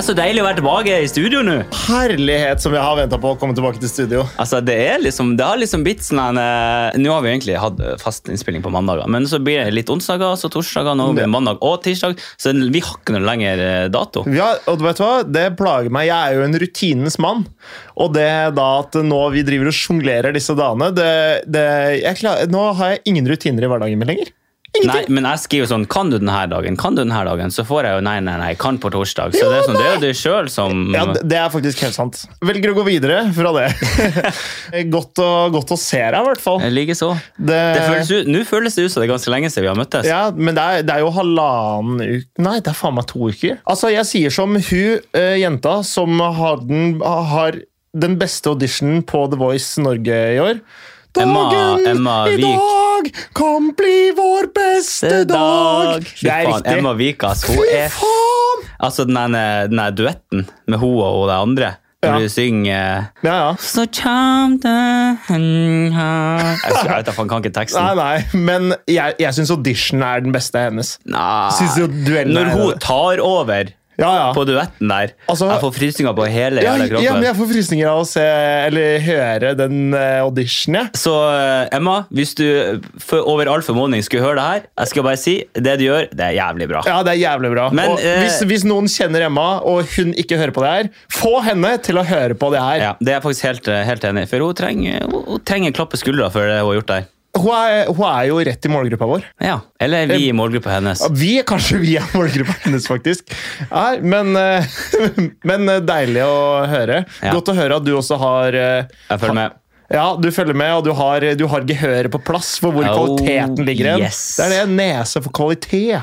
er så deilig å være tilbake i studio nå. Herlighet som jeg har venta på å komme tilbake til studio. Altså, Det er liksom, det har liksom blitt sånn eh, Nå har vi egentlig hatt eh, fast innspilling på mandager, men så blir det litt onsdager, så torsdager, nå blir det mandag og tirsdag. Så vi har ikke noe lenger eh, dato. Ja, og vet du hva? Det plager meg. Jeg er jo en rutinens mann. Og det da at nå vi driver og sjonglerer disse dagene det, det, jeg klar, Nå har jeg ingen rutiner i hverdagen min lenger. Nei, men jeg skriver sånn Kan du denne dagen? Kan du denne dagen? Så får jeg jo nei, nei, nei. Kan på torsdag. Så Ja, det er sånn, det er jo du sjøl som Ja, det- er faktisk helt sant. Velger å gå videre fra det. godt, å, godt å se deg, i hvert fall. Likeså. Føles ut- Nå føles det ut som det er ganske lenge siden vi har møttes. Ja, men det er, det er jo halvannen uke Nei, det er faen meg to uker. Altså, Jeg sier som hun eh, jenta som har den, har den beste auditionen på The Voice Norge i år. Dagen Emma i Vik. Dag kan bli vår beste dag! Fy Det er faen, riktig. Emma Vikas, hun Fy er faen! Altså den der- den der duetten med hun og det andre. Når Ja. du synger Ja, ja. Så charmed det jeg vet da faen, kan ikke teksten. Nei, nei, men jeg, jeg syns audition er den beste hennes. Nei. Når hun tar over Ja, ja. på duetten der Altså- Jeg får frysninger på hele Ja, kroppen. ja, men jeg får frysninger av å se eller høre den uh, auditionen. Så eh, Emma, hvis du for, over all formodning skulle høre det her, jeg skal bare si det du gjør, det er jævlig bra. Ja, det er jævlig bra. Men, og eh, hvis, hvis noen kjenner Emma, og hun ikke hører på det her, få henne til å høre på det her. Ja, det er jeg faktisk helt, eh, helt enig i. For hun trenger, hun trenger klappe skuldra for det hun har gjort der. Hun, er, hun er jo rett i målgruppa vår. Ja, Eller vi i målgruppa hennes. Vi er kanskje vi er målgruppa hennes, faktisk. Ja, men, eh, men eh, deilig å høre. Ja. Godt å høre at du også har eh, Jeg følger med. Ja, du følger med, og du har, du har gehøret på plass for hvor Oh, kvaliteten ligger. yes. Det er det nese for kvalitet.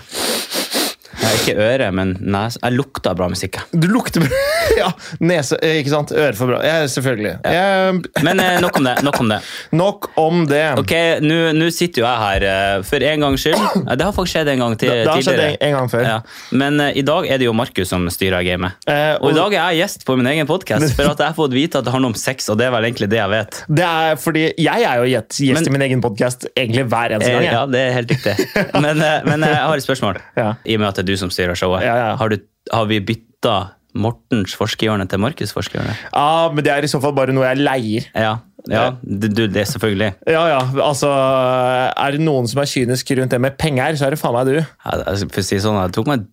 Ikke øre, men nes. Jeg lukter bra musikk. Du lukter bra. Ja, nese, eh, ikke sant? Øre for bra. Ja, selvfølgelig. Jeg, Men eh, nok om det. Nok om det. nok om det. Ok, Nå sitter jo jeg her eh, for en gangs skyld. Ja, Det har faktisk skjedd en gang til, Det- det har skjedd en- en gang før. Ja. Men eh, i dag er det jo Markus som styrer gamet. Eh, Og i dag er jeg gjest på min egen podkast, for at jeg har fått vite at det handler om sex. og det er vel egentlig det jeg vet. Det er fordi Jeg er jo gjest, gjest Men- i min egen podkast egentlig hver eneste gang. ja, det er helt riktig. Men, men jeg har et spørsmål. Ja. I og med at det du som styrer showet. Ja, ja. Har, du, har vi bytta Mortens forskerhjørne til Markus' forskerhjørne? Ja, men det er i så fall bare noe jeg leier. Ja, ja du, det er selvfølgelig. Ja, ja, altså Er det noen som er kynisk rundt det med penger, så er det faen meg du. Ja, for å si sånn, det tok meg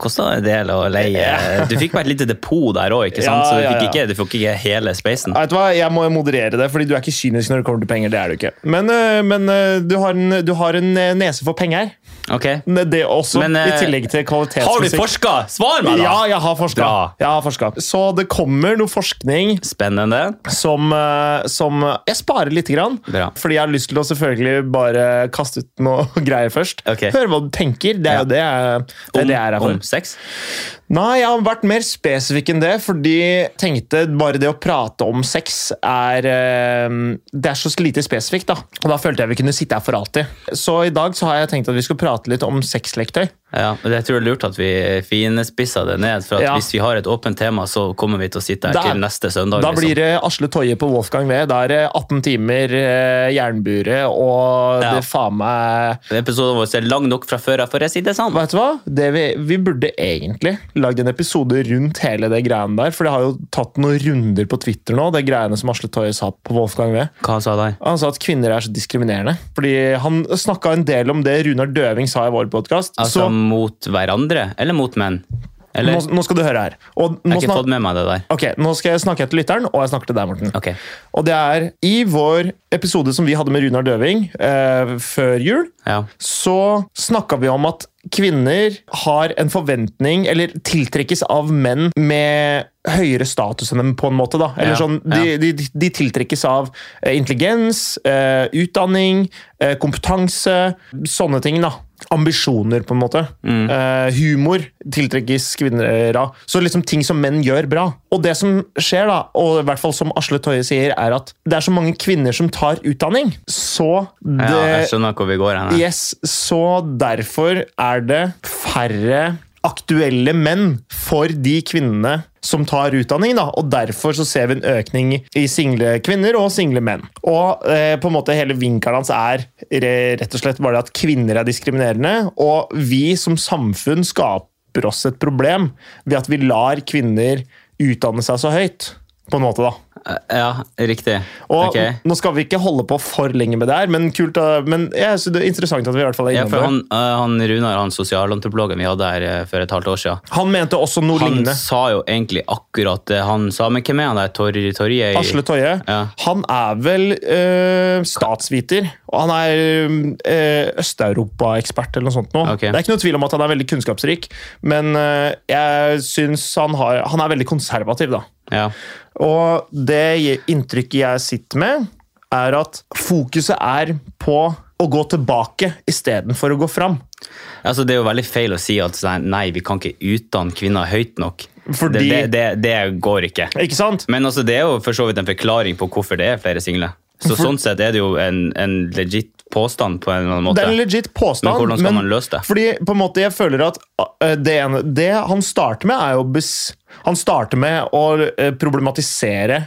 kosta en del å leie. Du fikk bare et lite depot der òg, ikke sant? Så du fikk, ikke, du fikk ikke hele spacen. Vet du hva, Jeg må moderere det, fordi du er ikke kynisk når det kommer til penger. det er du ikke. Men, øh, men øh, du, har en, du har en øh, nese for penger. Ok. Det også, Men, i øh, tillegg til kvalitetsmusikk. Har du forska? Svar meg, da! Ja, jeg har forska. Jeg har forsket. Så det kommer noe forskning Spennende. som, øh, som Jeg sparer lite grann. Bra. Fordi jeg har lyst til å selvfølgelig bare kaste ut noe greier først. Okay. Høre hva du tenker. Det er Ja. jo det, jeg- det, er det jeg er her for. Om sex? Nei, jeg har vært mer spesifikk enn det, fordi jeg tenkte bare det å prate om sex er eh, Det er så lite spesifikt, da. Og da følte jeg vi kunne sitte her for alltid. Så i dag så har jeg tenkt at vi skal prate litt om sexleketøy. Ja, men jeg tror det er lurt at vi finspisser det ned. For at Ja. hvis vi har et åpent tema, så kommer vi til å sitte her Da- til neste søndag. Da liksom. blir det Asle Toje på Wolfgang V. Da er det 18 timer eh, jernbure, og Ja. det faen meg Episoden vår er lang nok fra før, for å si det sånn. Vet du hva? Det vi, vi burde egentlig lagd en episode rundt hele det greiene der. For det har jo tatt noen runder på Twitter nå, det greiene som Asle Toje sa på Wolfgang V. Hva sa der? Han sa at kvinner er så diskriminerende. Fordi Han snakka en del om det Runar Døving sa i vår podkast. Altså så mot hverandre, eller mot menn? Eller? nå, nå skal du høre her. Og Jeg har ikke fått med meg det der. ok, nå skal jeg snakke til lytteren, og jeg snakker til deg, Morten. Okay. Og det er i vår episode som vi hadde med Runar Døving eh, før jul, Ja. så snakka vi om at kvinner har en forventning, eller tiltrekkes av menn med høyere status enn dem, på en måte. da. Eller Ja, sånn, de, de, de tiltrekkes av eh, intelligens, eh, utdanning, eh, kompetanse, sånne ting. da. Ambisjoner, på en måte. Eh, humor tiltrekkes kvinner av. Så liksom ting som menn gjør bra. Og det som skjer, da, og i hvert fall som Asle Toje sier, er at det er så mange kvinner som tar utdanning. Så det ja, jeg skjønner hvor vi går hen. Yes, så derfor er det færre aktuelle menn for de kvinnene som tar utdanning, da, og derfor så ser vi en økning i single kvinner og single menn. Og eh, på en måte hele vinkelen hans er rett og slett bare at kvinner er diskriminerende, og vi som samfunn skaper oss et problem ved at vi lar kvinner utdanne seg så høyt. På en måte, da. Ja, riktig. Og okay. Nå skal vi ikke holde på for lenge med det her, men, kult, men ja, det er interessant at vi i hvert fall er Ja, innom det. han, eh, han Runar, han sosialantropologen vi hadde her eh, for et halvt år siden, Han mente også noe han lignende. sa jo egentlig akkurat det han sa. Men hvem er han der? Tor, Torje? Asle Toje. Ja. Han er vel øh, statsviter. Og han er øh, Øst-Europa-ekspert eller noe sånt. noe. Okay. Det er ikke noe tvil om at han er veldig kunnskapsrik, men øh, jeg syns han, har, han er veldig konservativ, da. Ja. Og det inntrykket jeg sitter med, er at fokuset er på å gå tilbake istedenfor å gå fram. Altså, det er jo veldig feil å si at sånn, nei, vi kan ikke utdanne kvinner høyt nok. Fordi- det, det, det, det går ikke. Ikke sant? Men altså, det er jo for så vidt en forklaring på hvorfor det er flere single. Så For- sånn sett er det jo en, en legit påstand på en eller annen måte. Det er en legit påstand. Men hvordan skal man løse det? Fordi på en måte jeg føler at uh, det, ene, det han starter med, er jo Han starter med å uh, problematisere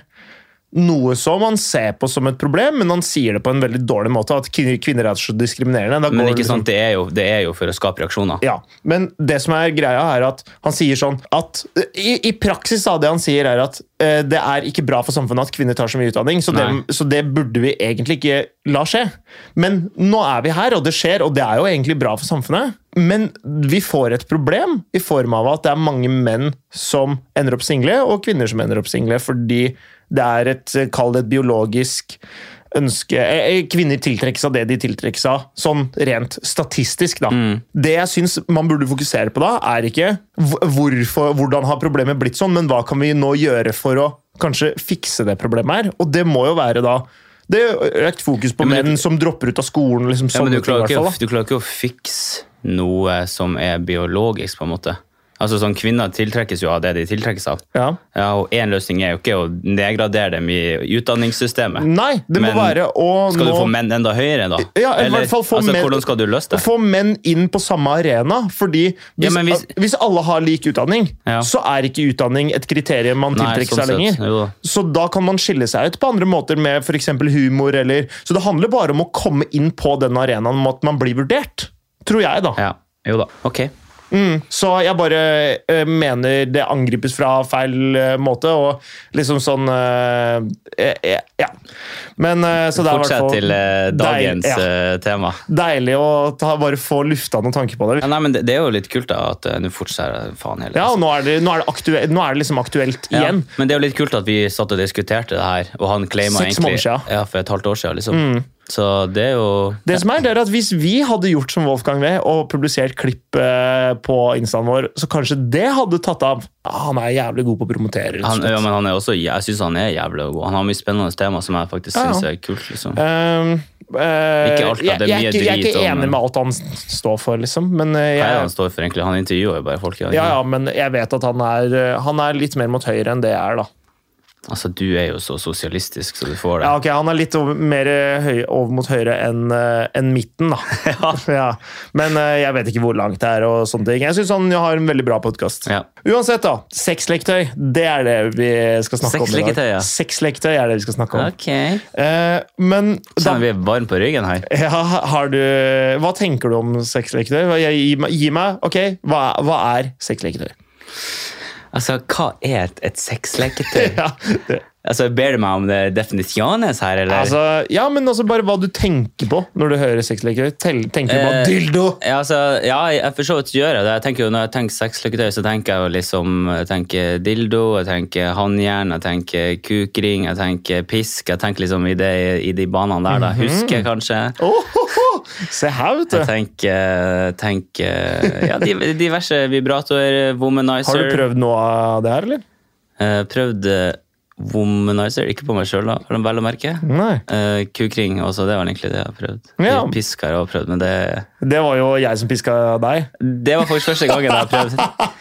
noe som han ser på som et problem, men han sier det på en veldig dårlig måte. At kvinner, er så diskriminerende. Men ikke sant, det er, jo, det er jo for å skape reaksjoner. Ja, men det som er greia er at han sier sånn at I, i praksis da, det han sier er at uh, det er ikke bra for samfunnet at kvinner tar så mye utdanning, så det, så det burde vi egentlig ikke la skje. Men nå er vi her, og det skjer, og det er jo egentlig bra for samfunnet. Men vi får et problem i form av at det er mange menn som ender opp single, og kvinner som ender opp single, fordi det er et, eh, kall det et biologisk ønske eh, eh, Kvinner tiltrekkes av det de tiltrekkes av, sånn rent statistisk. da. Det jeg syns man burde fokusere på da, er ikke hvorfor, hvordan har problemet blitt sånn, men hva kan vi nå gjøre for å kanskje fikse det problemet her? Og det må jo være da det er økt fokus på Ja, menn som dropper ut av skolen. liksom Ja, men du klarer, ikke, du klarer ikke å fikse noe som er biologisk, på en måte. Altså sånn, Kvinner tiltrekkes jo av det de tiltrekkes av. Ja. Ja, og Én løsning er jo ikke å nedgradere dem i utdanningssystemet. Nei, det må Men være å Skal du få menn enda høyere, da? Ja, i hvert fall få altså, menn- Hvordan skal du løse det? få menn inn på samme arena. fordi hvis, Ja, hvis- hvis alle har lik utdanning, Ja. så er ikke utdanning et kriterium man Nei, tiltrekker sånn seg lenger. jo. Så da kan man skille seg ut på andre måter med f.eks. humor. eller Så det handler bare om å komme inn på den arenaen om at man blir vurdert. Tror jeg, da. Ja, jo da. Ok. Så jeg bare uh, mener det angripes fra feil uh, måte, og liksom sånn eh, eh, Ja. Men så det er Fortsett til dagens deil- ja, tema. deilig å ta, bare få lufta noen tanker på det. Ja, nei, men det, det er jo litt kult da, at nå fortsetter faen hele Ja, og nå er det, nå er det, aktuelt, nå er det liksom aktuelt Ja, igjen. men det er jo litt kult at vi satt og diskuterte det her, og han claima egentlig. Mm. Ja, for et halvt år siden. liksom. Så det er jo Det som er, det er at Hvis vi hadde gjort som Wolfgang V og publisert klipp eh, på instaen vår, så kanskje det hadde tatt av. Ah, han er jævlig god på å promotere. han, ja, men han er også, jeg syns han er jævlig god. Han har mye spennende tema som jeg faktisk Ja, ja. syns er kult. liksom. Um, eh, Ikke alt, da. Det jeg, jeg, ikke- jeg er ikke enig med alt han står for, liksom. Men, jeg, Hva er han står for, egentlig? Han intervjuer jo bare folk. Ja, ja, men jeg vet at han er, eh, han er litt mer mot høyre enn det jeg er, da. Altså, Du er jo så sosialistisk, så du får det. Ja, ok, Han er litt over, mer eh, høy, over mot høyre enn en midten, da. ja. Men uh, jeg vet ikke hvor langt det er. og sånne ting. Jeg syns han har en veldig bra podkast. Ja. Uansett, da. Sexleketøy. Det er det vi skal snakke om i dag. ja. Sexleketøy er det vi skal snakke om. Ok. Uh, men da, Sånn vi varm på ryggen her. ja, har du, hva tenker du om sexleketøy? Gi gi meg ok, hva, hva er sexleketøy? Altså, hva er et, et sexleketøy? Ja, altså, Ber du meg om det definisjones her, eller? altså, ja, men altså bare hva du tenker på når du hører sexleketøy. Tenker du på Eh, dildo? Ja, altså, ja, jeg for så vidt gjør jeg det. Jeg tenker jo, når jeg tenker sexleketøy, så tenker jeg jo liksom jeg tenker dildo, jeg tenker håndjern, jeg tenker kukring, jeg tenker pisk. Jeg tenker liksom i, det, i de banene der. da. Mhm. Husker jeg kanskje. Oh, oh, oh. Se her, vet Jeg du. tenker, tenker ja, di- diverse vibratorer, womanizer. Har du prøvd noe av det her, eller? Eh, prøvd womanizer, ikke på meg sjøl, da, vel å merke. Nei. Eh, kukring også, det var egentlig det jeg har prøvd. Ja. Piska har jeg prøvd, men det, Det var jo jeg som piska deg. det var faktisk første gangen jeg har prøvd.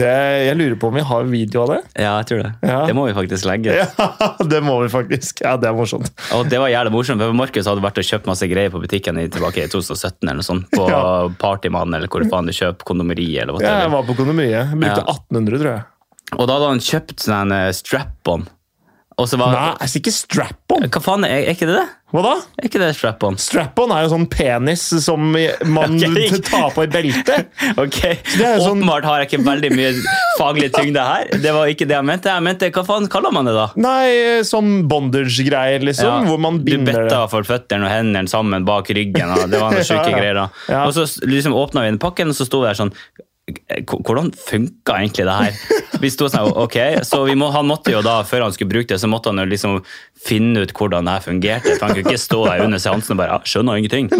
Det, jeg lurer på om vi har video av det? Ja, jeg tror det. Ja. Det må vi faktisk legge. Ja, det må vi faktisk. Ja, det er morsomt. Og det var jævlig morsomt, for Markus hadde vært og kjøpt masse greier på butikken i, tilbake i 2017 eller noe sånt. På Ja. Partymann eller hvor faen du kjøper kondomeriet eller Ja, jeg var på kondomeriet. Brukte Ja. 1800, tror jeg. Og da hadde han kjøpt sånn eh, strap-on. Var Nei, altså ikke strap-on. Hva faen, er, er ikke det det? Hva da? Er ikke det strap-on? Strap-on er jo sånn penis som man okay. tar på i beltet. Ok, sånn- Åpenbart har jeg ikke veldig mye faglig tyngde her. Det var ikke det jeg mente. Jeg mente, Hva faen kaller man det, da? Nei, sånn bondage-greier, liksom. Ja, Hvor man du binder betta det. for føttene og hendene sammen bak ryggen. Og det var noe sjuke Ja, ja. greier. da. Og så liksom åpna vi den pakken, og så sto det der sånn "H- Hvordan funka egentlig det her? Vi sto sånn, ok, så vi må, Han måtte jo da, før han skulle bruke det, så måtte han jo liksom finne ut hvordan det her fungerte. For Han kunne ikke stå der under seansen og bare ja, 'skjønner ingenting'.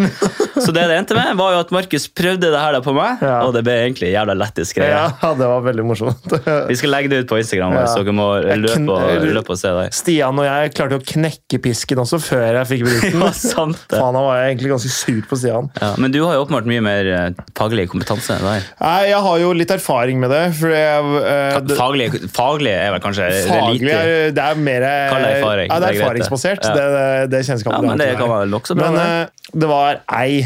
Så det det endte med, var jo at Markus prøvde det her da på meg, Ja. og det ble egentlig jævla lættis greie. Ja, det var veldig morsomt. Vi skal legge det ut på Instagram, Ja. så dere må løpe og, løpe og se der. Stian og jeg klarte å knekke pisken også før jeg fikk brukt den. Ja, sant det. Faen, da var egentlig ganske sur på Stian. Ja, men du har jo åpenbart mye mer eh, faglig kompetanse der. Nei, Jeg har jo litt erfaring med det. For jeg, uh, Faglig, faglig er vel kanskje det faglig lite er, det er mer erfaring, Ja, det det er er erfaringsbasert. Ja. Det, det, det kjennes Ja, men det kan være nokså bra. Men det. eh, det var ei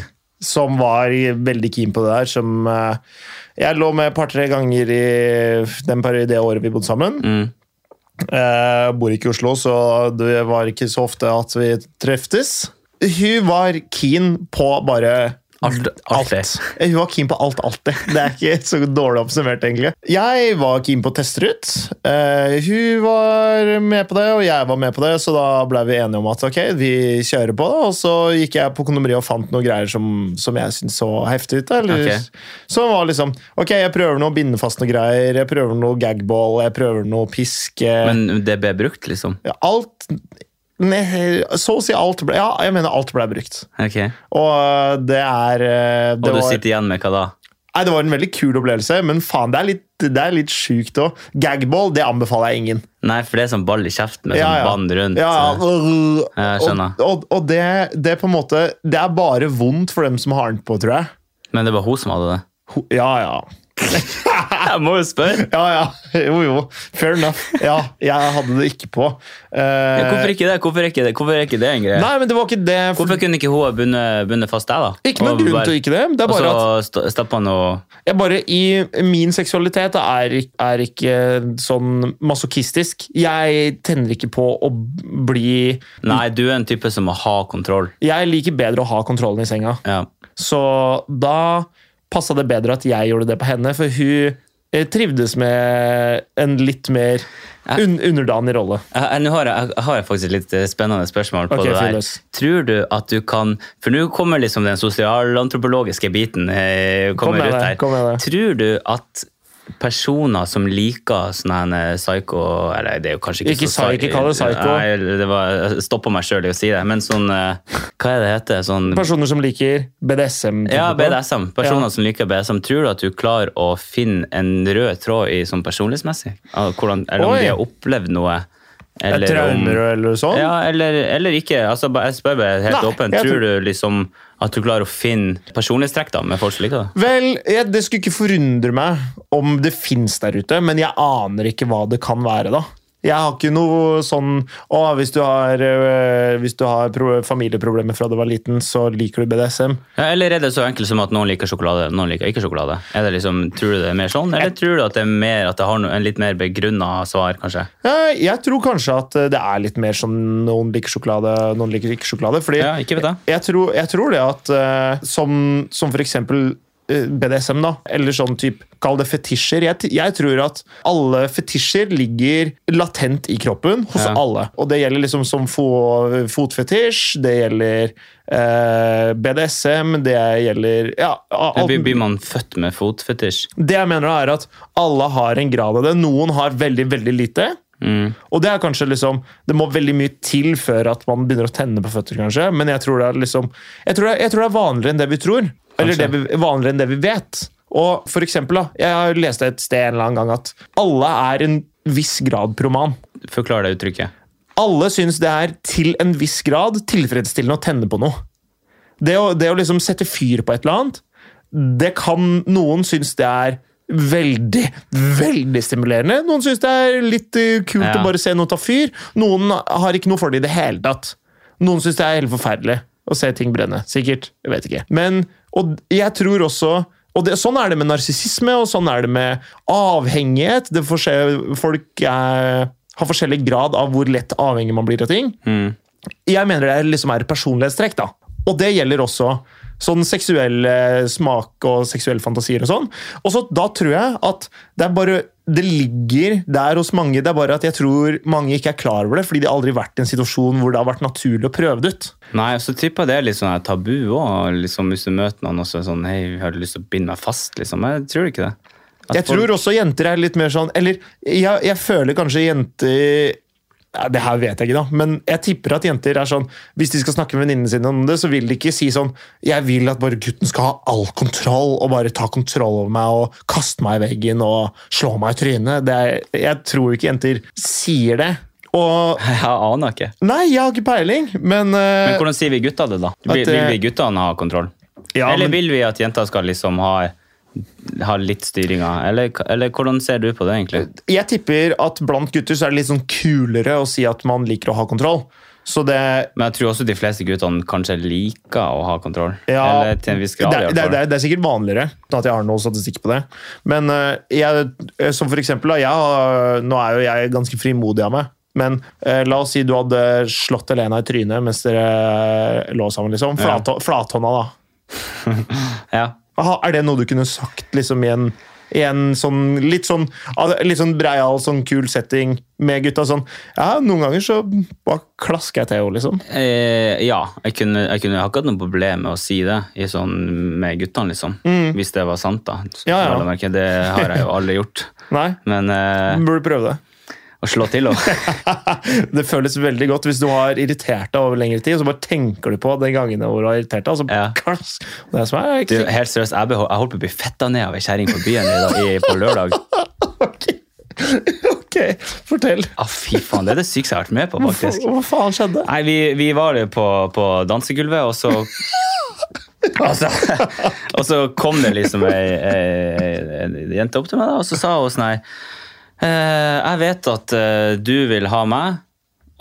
som var veldig keen på det der, som uh, Jeg lå med et par-tre ganger i den perioden, det året vi bodde sammen. Mm. Eh, bor ikke i Oslo, så det var ikke så ofte at vi treftes. Hun var keen på bare Alt, alt det. Hun var keen på alt alltid. Det er ikke så dårlig oppsummert, egentlig. Jeg var keen på å teste ut. Uh, hun var med på det, og jeg var med på det, så da ble vi enige om at ok, vi kjører på det. Og så gikk jeg på kondomeriet og fant noen greier som, som jeg syntes så heftig ut. Eller, Ok. Som var liksom Ok, jeg prøver noe binde fast noe greier, jeg prøver noe gagball, jeg prøver noe piske. Men det ble brukt, liksom? Ja, alt Så å si alt ble Ja, jeg mener alt ble brukt. Ok. Og det er det Og du var, sitter igjen med hva da? Nei, Det var en veldig kul opplevelse, men faen, det er litt, det er litt sjukt òg. Gagball det anbefaler jeg ingen. Nei, for det er sånn ball i kjeften med Ja, sånn ja. band rundt. Ja, eh. ja. Skjønner. Og, og, og det, det på en måte Det er bare vondt for dem som har den på, tror jeg. Men det var hun som hadde det? Ho- Ja, ja. Jeg må jo spørre! Ja, ja. Jo, jo. Fair enough. Ja, jeg hadde det ikke på. Uh, Ja, hvorfor ikke det? Hvorfor ikke det, Hvorfor ikke det en greie? Nei, men det var ikke det. for- Hvorfor kunne ikke hun ha bundet, bundet fast deg, da? Ikke noen grunn bare- til ikke det. Det er bare at så st- han og jeg bare, I min seksualitet er, er ikke sånn masochistisk. Jeg tenner ikke på å bli Nei, du er en type som må ha kontroll. Jeg liker bedre å ha kontrollen i senga. Ja. Så da passa det bedre at jeg gjorde det på henne, for hun eh, trivdes med en litt mer un underdanig rolle. Jeg, nå har jeg, jeg har faktisk et litt eh, spennende spørsmål på okay, det der. Tror du at du kan For nå kommer liksom den sosialantropologiske biten kommer Kom ut her. kom. Tror du at personer som liker sånne her psycho Eller det er jo kanskje ikke, Ikke så psy- ikke kall det psycho. Nei, det var, jeg stoppa meg sjøl i å si det, men sånn eh, Hva er det heter? Sånn Personer som liker BDSM. ja? BDSM. Personer Ja. som liker BDSM. Tror du at du klarer å finne en rød tråd i sånn personlighetsmessig? Hvordan, eller om Oi. de har opplevd noe? Eller om, Traumer eller sånn? ja, eller, eller ikke. Altså, jeg spør bare helt Nei, åpent. Tror tror- du liksom at du klarer å finne personlighetstrekk da, med folk som liker det? Vel, jeg, det skulle ikke forundre meg om det fins der ute, men jeg aner ikke hva det kan være, da. Jeg har ikke noe sånn Å, hvis du har, øh, hvis du har familieproblemer fra du var liten, så liker du BDSM. Ja, eller er det så enkelt som at noen liker sjokolade, noen liker ikke sjokolade? Er det liksom, tror du det er mer sånn, eller tror du at det er mer at det har en litt mer begrunna svar, kanskje? Jeg, jeg tror kanskje at det er litt mer sånn noen liker sjokolade, noen liker ikke sjokolade. Fordi Ja, ikke vet jeg. jeg, tror, jeg tror det at øh, som, som for eksempel BDSM, da, eller sånn type Kall det fetisjer. Jeg, jeg tror at alle fetisjer ligger latent i kroppen hos Ja. alle. Og det gjelder liksom som fo fotfetisj, det gjelder eh, BDSM, det gjelder ja, alt, Blir blir man født med fotfetisj? Det jeg mener er at alle har en grad av det. Noen har veldig, veldig lite. Mm. Og det er kanskje liksom Det må veldig mye til før at man begynner å tenne på føtter, kanskje. Men jeg tror det er liksom Jeg tror det, jeg tror det er vanligere enn det vi tror. Eller det vi, vanligere enn det vi vet. Og for eksempel, da, jeg har lest et sted en eller annen gang at alle er en viss grad proman. Forklar det uttrykket. Alle syns det er til en viss grad tilfredsstillende å tenne på noe. Det å, det å liksom sette fyr på et eller annet, det kan noen synes det er veldig, veldig stimulerende. Noen syns det er litt eh, kult Ja. å bare se noe ta fyr. Noen har ikke noe for det i det hele tatt. Noen syns det er helt forferdelig å se ting brenne. Sikkert. Jeg vet ikke. Men og jeg tror også og det, Sånn er det med narsissisme, og sånn er det med avhengighet. Det folk er, har forskjellig grad av hvor lett avhengig man blir av ting. Mm. Jeg mener det liksom er personlighetstrekk. da. Og det gjelder også sånn seksuell eh, smak og seksuelle fantasier og sånn. Og så da tror jeg at det er bare det ligger der hos mange. Det er bare at jeg tror mange ikke er klar over det, fordi de aldri har vært i en situasjon hvor det har vært naturlig å prøve det ut. Nei, og så tipper jeg det er litt sånn tabu òg. Liksom, hvis du møter noen og så er sånn Hei, har du lyst til å binde meg fast? Liksom. Jeg tror ikke det. At Jeg folk- tror også jenter er litt mer sånn Eller jeg, jeg føler kanskje jenter ja, Det her vet jeg ikke, da, men jeg tipper at jenter er sånn Hvis de skal snakke med venninnene sine om det, så vil de ikke si sånn Jeg vil at bare gutten skal ha all kontroll og bare ta kontroll over meg og kaste meg i veggen og slå meg i trynet. Det er, jeg tror ikke jenter sier det. Og Jeg aner ikke. Nei, jeg har ikke peiling, men, uh, Men hvordan sier vi gutta det, da? Vil, At, eh, vil vi guttene ha kontroll? ja, eller men- vil vi at jenter skal liksom ha, ha litt styringa? Eller, eller hvordan ser du på det, egentlig? Jeg tipper at blant gutter så er det litt sånn kulere å si at man liker å ha kontroll. Så det Men jeg tror også de fleste guttene kanskje liker å ha kontroll. Ja, eller til en viss grad, det, det, det, er- er sikkert vanligere at jeg har noe statistikk på det. Men eh, jeg, eh, som for eksempel, jeg nå er jo jeg ganske frimodig av meg. Men eh, la oss si du hadde slått Elena i trynet mens dere lå sammen. liksom. Ja. Flathånda, da. Ja. Aha, er det noe du kunne sagt liksom i en, i en sånn litt sånn ah, litt sånn breial, sånn kul setting med gutta? sånn, ja, Noen ganger så bare klasker jeg til henne, liksom. Eh, ja, jeg kunne, jeg kunne hatt noe problem med å si det i sånn, med guttene, liksom. Hvis det var sant, da. Så, Ja, ja. Det har jeg jo aldri gjort. Nei, Men eh, burde prøve det. Å slå til Det føles veldig godt hvis du har irritert deg over lengre tid, og så bare tenker du på de gangene hvor du har irritert deg, og så Ja. klass. Det er som er Du, helt seriøst, jeg, jeg holdt på å bli fetta ned av ei kjerring på byen i, dag- i, på lørdag. ok. ok, fortell. Ah, fy faen, det er det sykeste jeg har vært med på, faktisk. hva faen skjedde? Nei, vi, vi var på, på dansegulvet, og så altså, Og så kom det liksom ei, ei, ei jente opp til meg, da, og så sa hun sånn her Jeg vet at eh, du vil ha meg,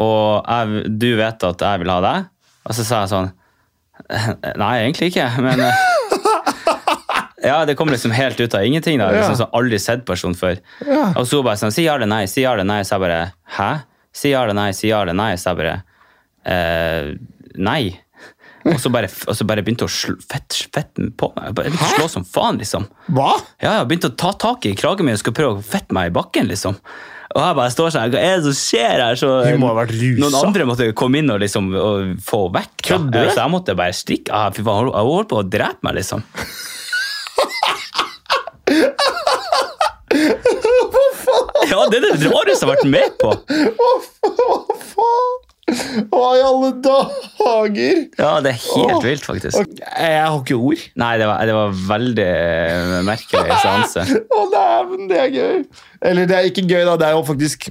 og jeg, du vet at jeg vil ha deg. Og så sa jeg sånn «Eh, Nei, egentlig ikke, men eh, Ja, det kom liksom helt ut av ingenting. da, liksom sånn Aldri sett personen før. Ja. Og så bare sånn Si ja eller nei, si ja eller nei. Så jeg bare Hæ? Si ja eller nei, si ja eller nei. Så jeg bare eh, Nei. Og så bare, og så bare begynte å slå fett, fett på meg. Jeg begynte å slå som faen, liksom. Hva? Ja, jeg begynte å ta tak i kragen min og skulle prøve å fette meg i bakken, liksom. Og jeg bare står sånn, hva er det som skjer her? Så du må ha vært rusa. Noen andre måtte komme inn og liksom og få vekk. da. Kødder du? Så jeg måtte bare stikke. Ah, hun hun holdt på å drepe meg, liksom. Ja, det er det rareste jeg har vært med på. Hva faen? Hva i alle dager? Ja, det er helt Åh. vilt, faktisk. Okay. Jeg har ikke ord. Nei, det var, det var veldig eh, merkelig seanse. Å, dæven, det er gøy. Eller det er ikke gøy, da. Det er jo faktisk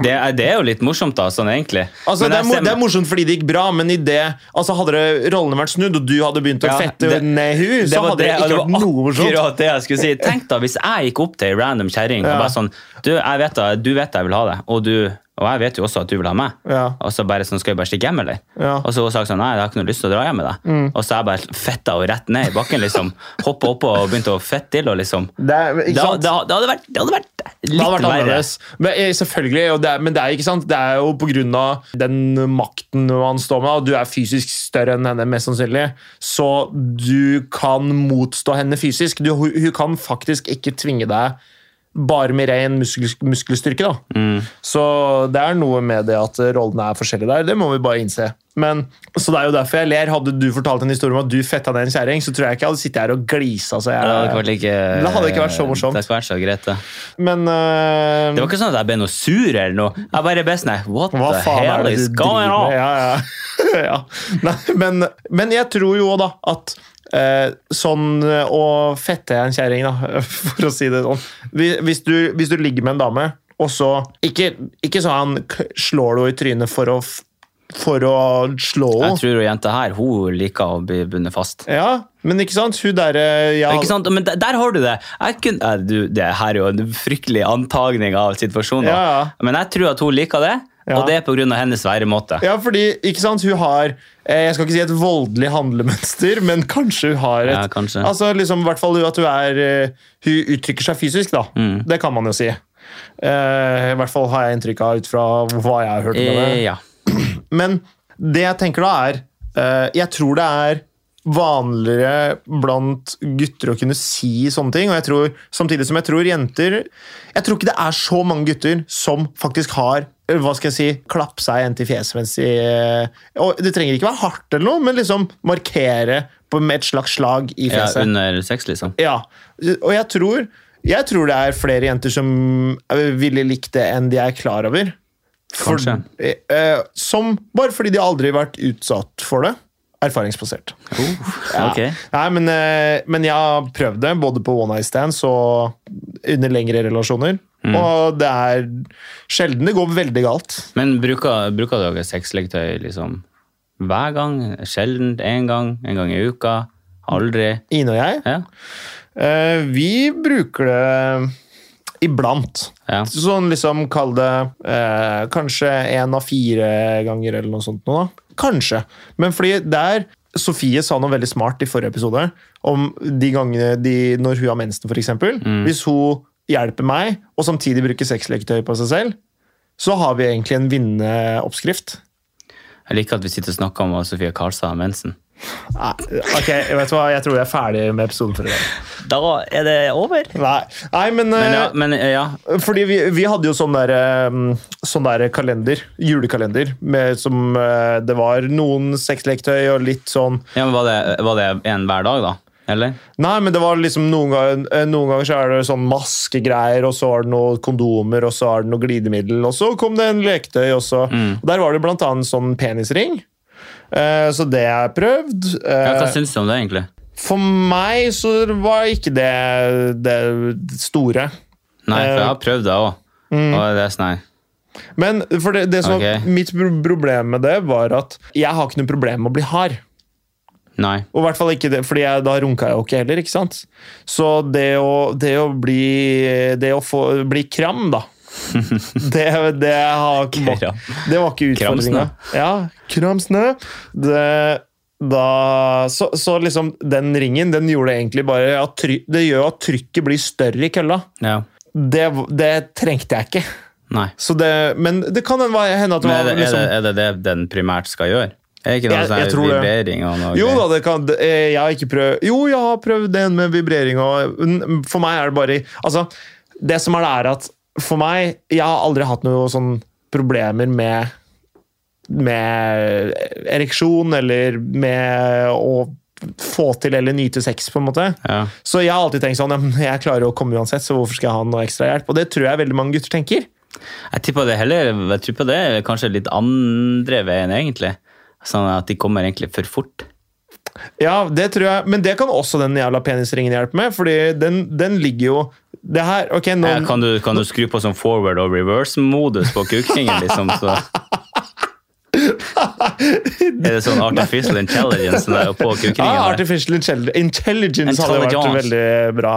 Det er, det er jo litt morsomt, da, sånn egentlig. Altså, det, er, ser- det er morsomt fordi det gikk bra, men i det altså, hadde det rollene vært snudd, og du hadde begynt å Ja, fette det- ned hun, så hadde det ikke vært noe morsomt. det jeg skulle si. Tenk da, hvis jeg gikk opp til ei random kjerring og bare sånn Du, jeg vet da, du vet jeg vil ha det, og, du, og jeg vet jo også at du vil ha meg. Ja. Og så bare sånn, skal vi bare stikke hjem, eller? Ja. Og så hun sagt sånn, nei, jeg har ikke noe lyst til å dra hjem med deg. Og så er jeg bare fetta henne rett ned i bakken, liksom. Hoppa oppå og begynte å fette til henne, liksom. Det, er, Da, da, det, hadde vært, det hadde vært litt Det har vært verre. Men, eh, selvfølgelig, og det er, men det er ikke sant? Det er jo pga. den makten han står med, og du er fysisk større enn henne, mest sannsynlig, så du kan motstå henne fysisk. Du, hun, hun kan faktisk ikke tvinge deg bare med ren muskel, muskelstyrke. da. Mm. Så det er noe med det at rollene er forskjellige der. Det må vi bare innse. Men, så det er jo derfor jeg ler. Hadde du fortalt en historie om at du fetta ned en kjerring, så tror jeg ikke jeg hadde sittet her og glisa. Så jeg, Det hadde ikke like Det hadde ikke vært så morsomt. Det hadde vært så greit, det. Men uh, Det var ikke sånn at jeg ble noe sur eller noe. Jeg bare ble sånn What Hva the faen hell is going on? Ja, ja. ja. Nei, men, men jeg tror jo da at eh, sånn eh, å fette en kjerring, da, for å si det sånn Hvis du, hvis du ligger med en dame, og så Ikke, ikke sånn han slår henne i trynet for å, for å slå Jeg tror hun jenta her hun liker å bli bundet fast. Ja, men ikke sant? Hun der, ja, Ikke sant? Men der, der har du det. Kunne, eh, du, det her er jo en fryktelig antagning av situasjonen. Ja, ja. Men jeg tror at hun liker det, Ja. og det er pga. hennes væremåte. Ja, fordi ikke sant, hun har eh, Jeg skal ikke si et voldelig handlemønster, men kanskje hun har et Ja, kanskje. Altså liksom, i hvert fall at hun er eh, Hun uttrykker seg fysisk, da. Mm. Det kan man jo si. Uh, I hvert fall har jeg inntrykk av ut fra hva jeg har hørt om det. ja. Men det jeg tenker da er uh, Jeg tror det er vanligere blant gutter å kunne si sånne ting. Og jeg tror, samtidig som jeg tror jenter Jeg tror ikke det er så mange gutter som faktisk har hva skal jeg si, klappe seg en til fjeset mens de eh, og Det trenger ikke være hardt, eller noe, men liksom markere på, med et slags slag i ja. Under sex, liksom. Ja, og jeg tror, jeg tror det er flere jenter som eh, ville likt det enn de er klar over. For, eh, eh, som bare fordi de aldri har vært utsatt for det. Erfaringsbasert. Ja. Ok. Nei, men, eh, men jeg har prøvd det, både på one night stands og under lengre relasjoner. Mm. Og det er sjelden det går veldig galt. Men bruker, bruker dere sexleketøy liksom hver gang? Sjelden? Én gang? En gang i uka? Aldri? Ine og jeg, Ja. Uh, vi bruker det iblant. ja. Sånn liksom, kall det eh, kanskje én av fire ganger eller noe sånt. Nå, da. Kanskje. Men fordi der Sofie sa noe veldig smart i forrige episode om de gangene de, når hun har mensen, f.eks. Mm. Hvis hun hjelper meg, og samtidig bruker sexleketøy på seg selv, så har vi egentlig en vinnende oppskrift. Jeg liker at vi sitter og snakker om Sofie Karlstad og mensen. Nei, ok, vet du hva? Jeg tror jeg er ferdig med episoden for i dag. Da er det over. Nei, Nei men, Men ja, eh, men eh, ja. Fordi vi, vi hadde jo sånn der, eh, sånn der kalender, julekalender, med, som det var noen sexleketøy og litt sånn ja men var, det, var det en hver dag, da? Eller? Nei, men det var liksom noen ganger, eh, noen ganger så er det sånn maskegreier, og så er det noen kondomer, og så er det noe glidemiddel, og så kom det en leketøy, også. Mm. Og Der var det blant annet sånn penisring. Uh, så det har jeg prøvd. Ja, Eh, hva syns du om det, egentlig? for meg så var ikke det det store. Nei, for jeg Eh, har prøvd det òg. Og det er sånn. Men for det, det som okay. var mitt problem med det, var at jeg har ikke noe problem med å bli hard. Nei. Og i hvert fall ikke det, fordi jeg, da runka jeg jo ikke heller, ikke sant? Så det å, det å bli Det å få, bli kram, da det, det, har, ikke- var, det var ikke utfordringa. Ja, kramsnø. Det, da, så, så liksom, den ringen den gjorde egentlig bare at try, Det gjør at trykket blir større i kølla. Ja. Det, det trengte jeg ikke. Det, men det kan hende at det var liksom, er, liksom, det, er det det den primært skal gjøre? Er ikke noe Jeg- sånn jeg vibrering og noe Jo da, det kan eh, Jeg har ikke prøvd Jo, jeg har prøvd den med vibrering og For meg er det bare Altså, det som er det, er at for meg Jeg har aldri hatt noe sånn problemer med med ereksjon eller med å få til eller nyte sex, på en måte. Ja. Så jeg har alltid tenkt sånn Jeg klarer å komme uansett, så hvorfor skal jeg ha noe ekstra hjelp? Og det tror jeg veldig mange gutter tenker. Jeg tipper det heller Jeg tipper det kanskje litt andre veien, egentlig. Sånn at de kommer egentlig for fort. Ja, det tror jeg, men det kan også den jævla penisringen hjelpe med, fordi den, den ligger jo Det her Ok, nå kan, du, kan du skru på sånn forward og reverse-modus på kukringen, liksom? Så. Er det sånn artificial intelligence der på kukringen? Ja. Artificial intelli- Intelligence hadde vært veldig bra.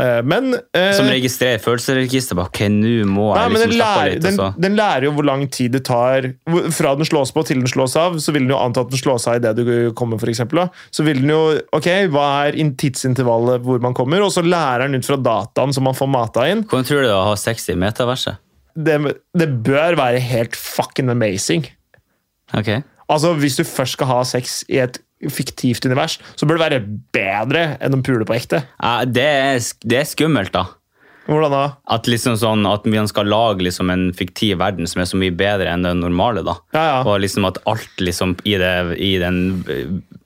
eh, Men, eh, Som registrerer følelsesregisteret. Ok, nå må jeg liksom slappe lærer, litt. den, og så. den lærer jo hvor lang tid det tar fra den slås på til den slås av. Så vil den jo anta at den slås av idet du kommer, for da. Så vil den jo Ok, hva er tidsintervallet hvor man kommer? Og så lærer den ut fra dataen som man får mata inn. Hvordan tror du det er å ha sex i metaverset? Det, det bør være helt fucking amazing. Ok. Altså, Hvis du først skal ha sex i et fiktivt univers, så bør det være bedre enn å pule på ekte. Ja, det, er, det er skummelt, da. Hvordan da? At, liksom sånn, at man skal lage liksom en fiktiv verden som er så mye bedre enn den normale. da. Ja, ja. Og liksom at alt liksom i, det, i den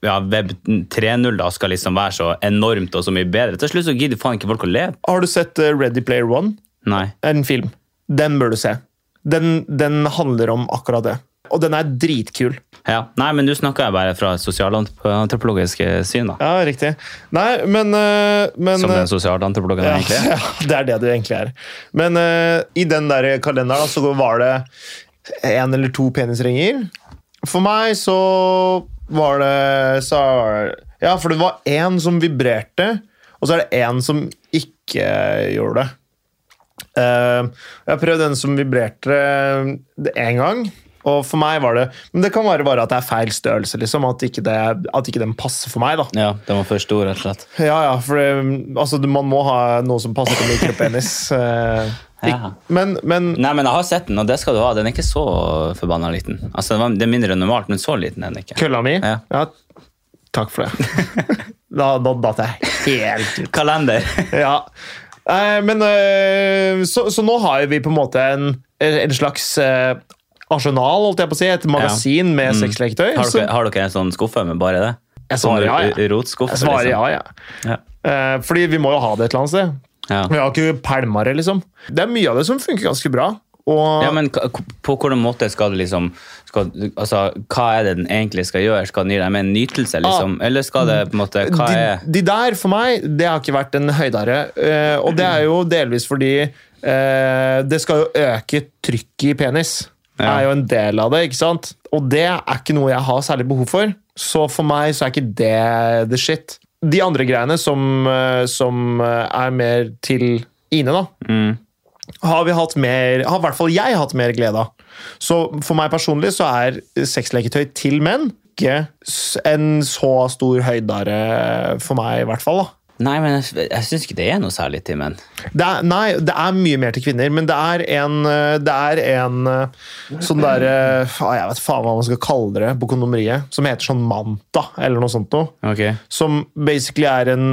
ja, web 3.0 da skal liksom være så enormt og så mye bedre. Til slutt så gidder faen ikke folk å leve. Har du sett eh, Ready Player One? Nei. En film. Den bør du se. Den, den handler om akkurat det. Og den er dritkul. Ja. Nei, men nå snakker jeg bare fra et sosialantropologiske syn, da. Ja, riktig. Nei, men, eh, men Som eh, den sosialantropologen ja, egentlig er. ja, det er det du egentlig er. Men uh, i den der kalenderen da, så var det en eller to penisringer. For meg så var det så, Ja, for det var én som vibrerte, og så er det én som ikke gjorde det. Uh, jeg har prøvd den som vibrerte én gang. Og for meg var det Men det kan være bare at det er feil størrelse. liksom, At ikke, det, at ikke den passer for meg. da. Ja, den var for stor, rett og slett. Ja, ja, for det, altså, man må ha noe som passer til mikropenis. eh, Ja. Men, men Nei, men jeg har sett den, og det skal du ha. Den er ikke så forbanna liten. Altså, det var- det er mindre enn normalt, men så liten er den ikke. kølla mi Ja. Takk for det. da da datt jeg helt ut. Kalender. Ja. Eh, men eh, så, så nå har vi på en måte en, en slags eh, arsenal, holdt jeg på å si. Et magasin med Mm. sexleketøy. Har dere, har dere en sånn skuffe med bare det? Jeg svarer ja, Sånn ja. Rotskuffe? Jeg svarer ja, liksom? ja. Ja. Eh, fordi vi må jo ha det et eller annet sted. Ja. Vi har ikke pælma det, liksom. Det er mye av det som funker ganske bra. Og Ja, men på hvilken måte skal det liksom skal, altså, Hva er det den egentlig skal gjøre? Skal den gi deg med en nytelse, liksom? Eller skal det på en måte Hva Ah. de, er de der, for meg, det har ikke vært en høydare. eh, og det er jo delvis fordi eh, det skal jo øke trykket i penis. Ja. er jo en del av det, ikke sant? Og det er ikke noe jeg har særlig behov for. Så for meg så er ikke det the shit. De andre greiene som, eh, som eh, er mer til Ine, da, mm, har vi hatt mer Har i hvert fall jeg hatt mer glede av. Så for meg personlig så er sexleketøy til menn ikke en så stor høydare for meg, i hvert fall. da. Nei, men jeg, jeg syns ikke det er noe særlig til menn. Det er, nei, det er mye mer til kvinner, men det er en, eh, det er en eh, sånn derre Jeg vet faen hva man skal kalle det på kondomeriet. Som heter sånn Manta, eller noe sånt noe. Ok. Som basically er en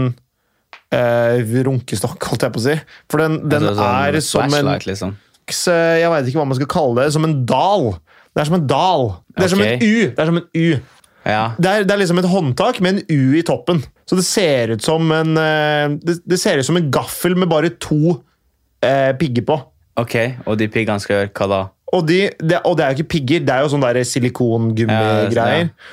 eh, runkestokk, holdt jeg på å si. For den, den Altså, sånn er som en liksom. eh, Jeg veit ikke hva man skal kalle det. Som en dal. Det er som en dal. Det er som en U. Det er som en U. Ja. Det er, det er liksom et håndtak med en U i toppen. Så det ser ut som en eh, det, det ser ut som en gaffel med bare to eh, pigger på. Ok, og de piggene skal gjøre hva da? Og, de, det, og det er jo ikke pigger, det er jo sånn der silikongummi-greier. Ja,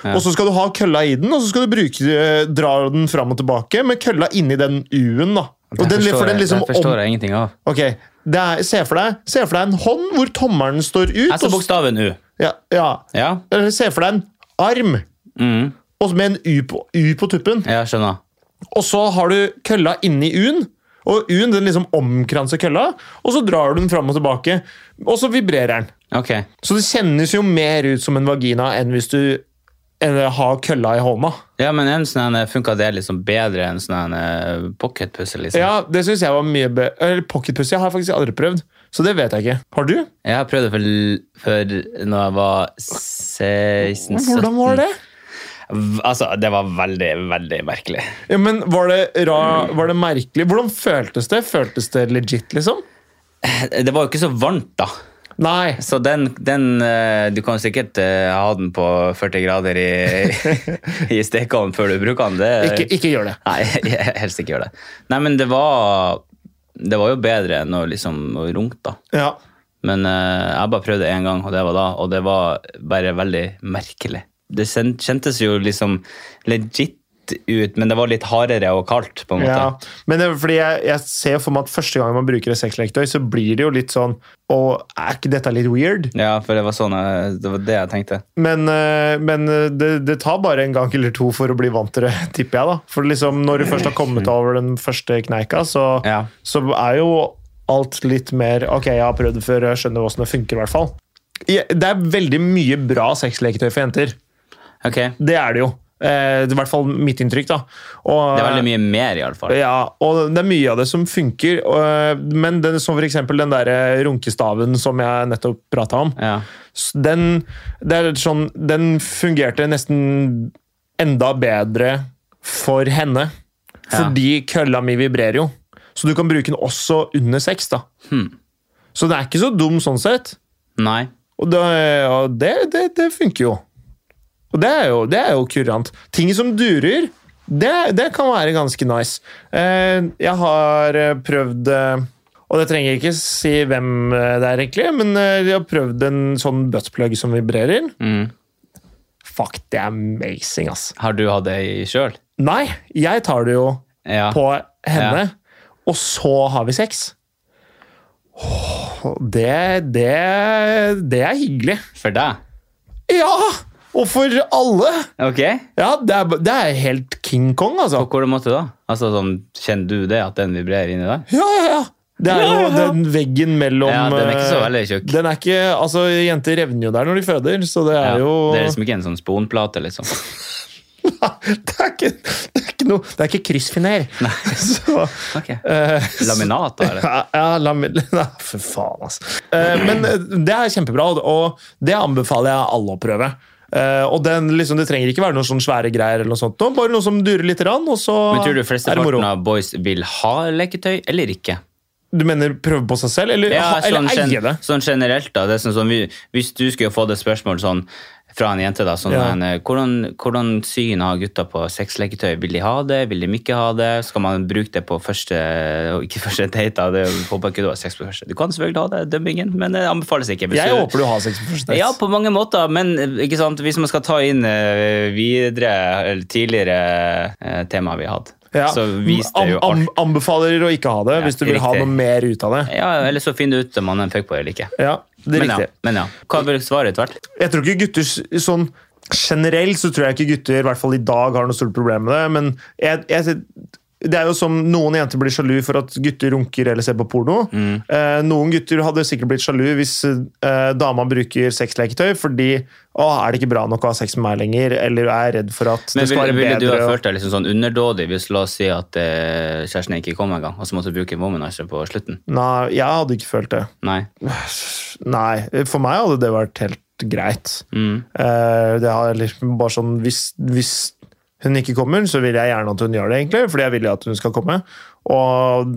ja. Og så skal du ha kølla i den, og så skal du bruke, eh, dra den fram og tilbake med kølla inni den U-en. da. Og Det den, forstår, for den jeg, liksom det forstår om, jeg ingenting av. Ok, er, se, for deg, se for deg en hånd hvor tommelen står ut. Altså bokstaven U. ja, ja. Ja, se for deg en arm mm. og med en U på, U på tuppen. ja skjønner. Og så har du kølla inni U-en, og U-en den liksom omkranser kølla, og så drar du den fram og tilbake, og så vibrerer den. Okay. Så det kjennes jo mer ut som en vagina enn hvis du har ha kølla i hånda. Ja, men en sånn funka det liksom bedre enn sånn en pocketpussel, liksom? Ja, det syns jeg var mye bedre. Eller pocketpussy har jeg faktisk aldri prøvd, så det vet jeg ikke. Har du? Jeg har prøvd det for, for når jeg var 16-17. Hvordan var det? Altså, det var veldig, veldig merkelig. Ja, men Var det, ra... var det merkelig? Hvordan føltes det? Føltes det legit, liksom? Det var jo ikke så varmt, da. Nei. Så den, den eh, Du kan sikkert eh, ha den på 40 grader i, i stekeovnen før du bruker den. Det, Ikke, ikke gjør det. Nei, helst ikke gjør det. Nei, men det var Det var jo bedre enn å liksom runke. Ja. Men eh, jeg bare prøvde én gang, og det var da. Og det var bare veldig merkelig. Det kjentes jo liksom legit ut, men det var litt hardere og kaldt, på en måte. Ja, men det, fordi jeg, jeg ser for meg at første gang man bruker et sexleketøy, så blir det jo litt sånn Og er ikke dette litt weird? Ja, for det var sånn Det var det jeg tenkte. Men, eh, men eh, det, det tar bare en gang eller to for å bli vant til det, tipper jeg. da. For liksom, når du først har kommet over den første kneika, så, Ja. så er jo alt litt mer Ok, jeg har prøvd det før, jeg skjønner åssen det funker, i hvert fall. Det er veldig mye bra sexleketøy for jenter. Ok. Det er det jo. Eh, det er i hvert fall mitt inntrykk. da. Og, Det er veldig mye mer, iallfall. Ja, og det er mye av det som funker. og- Men den, som eksempel den der runkestaven som jeg nettopp prata om. Ja. Den, det sånn, den fungerte nesten enda bedre for henne. Ja. Fordi kølla mi vibrerer jo. Så du kan bruke den også under sex. da. Hmm. Så den er ikke så dum sånn sett. Nei. Og det, og det, det, det funker jo. Og det er jo, det er jo kurant. Ting som durer, det, det kan være ganske nice. Eh, jeg har eh, prøvd eh, Og det trenger jeg ikke si hvem det er, egentlig, men jeg har prøvd en sånn buttplug som vibrerer. Mm. Fuck, det er amazing, ass. Har du hatt det i sjøl? Nei, jeg tar det jo Ja. på henne, og så har vi sex. Åh, Det, det, det er hyggelig. For deg? Ja! Og for alle! Ok. Ja, det er, det er helt King Kong, altså. På hvilken måte da? Altså, sånn, Kjenner du det, at den vibrerer inni deg? Ja, ja, ja. Det er jo den veggen mellom Ja, den er ikke så eh, veldig tjukk. Den er ikke, altså Jenter revner jo der når de føder, så det Ja. er jo Det er liksom ikke en sånn sponplate, liksom. det, er ikke, det, er ikke noe, det er ikke kryssfiner. Så, Ok. uh, Laminat, da? eller? ja, ja la nei, for faen, altså. Uh, men det er kjempebra, og det anbefaler jeg alle å prøve. Eh, og den, liksom, Det trenger ikke være noen sånne svære greier, eller noe sånt, bare noe som durer litt, Rann, og så Men tror du flesteparten av boys vil ha leketøy, eller ikke? Du mener prøve på seg selv, eller, ha, eller sånn, eie det? sånn generelt, da. Sånn, sånn, hvis du skulle få det spørsmålet sånn fra en jente, da, sånn, Ja. en, eh, hvordan, hvordan syn har gutta på sexleketøy? Vil de ha det, vil de ikke ha det? Skal man bruke det på første og ikke første date? da? Det håper ikke du har sex på første. Du kan selvfølgelig ha det, dømmingen, men det anbefales ikke. Jeg du- håper du har sex på første date. Ja, på mange måter, men eh, ikke sant? hvis man skal ta inn eh, videre eller tidligere eh, temaer vi har hatt, Ja. alt. am- Anbefaler å ikke ha det, Ja, hvis du vil ha noe mer ut av det. Ja, eller så finner du ut om man er en fuckboy eller ikke. Ja, det er Men ja, men ja. Hva vil svaret ditt vært? Jeg tror ikke gutter sånn Generelt så tror jeg ikke gutter i hvert fall i dag har noe stort problem med det, men jeg, jeg, det er jo som noen jenter blir sjalu for at gutter runker eller ser på porno. Mm. Eh, noen gutter hadde sikkert blitt sjalu hvis eh, dama bruker sexleketøy fordi å, er det ikke bra nok å ha sex med meg lenger, eller er jeg redd for at Men det skal være ville du ha følt deg liksom sånn underdådig hvis la oss si at eh, kjæresten ikke kom engang, og så måtte du bruke womanizer på slutten? Nei, jeg hadde ikke følt det. Nei. Nei, for meg hadde det vært helt greit. Mm. Eh, det har liksom bare sånn hvis, hvis hun ikke kommer, så vil jeg gjerne at hun gjør det, egentlig, fordi jeg vil at hun skal komme. Og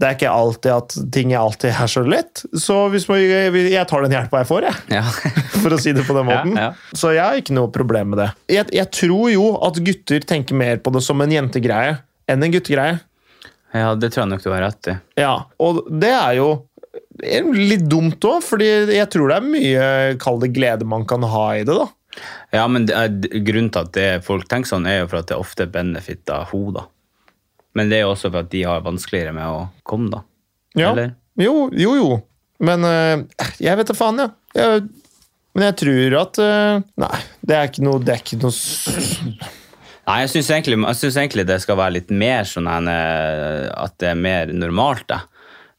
det er ikke alltid at ting alltid er så lett, så hvis man, jeg tar den hjelpa jeg får, jeg, Ja. for å si det på den Ja, måten. ja. Så jeg har ikke noe problem med det. Jeg, jeg tror jo at gutter tenker mer på det som en jentegreie enn en guttegreie. ja, det tror jeg nok du har rett i. Ja, og det er jo litt dumt òg, fordi jeg tror det er mye kall det glede man kan ha i det. da. Ja, men det er, grunnen til at det, folk tenker sånn, er jo for at det ofte benefitter ho, da. Men det er jo også for at de har vanskeligere med å komme, da. Ja. Eller? Jo, jo, jo. Men eh, jeg vet da faen, ja. jeg. Men jeg tror at eh, Nei, det er ikke noe, det er ikke noe Nei, jeg syns egentlig, egentlig det skal være litt mer sånn eh, at det er mer normalt. Da.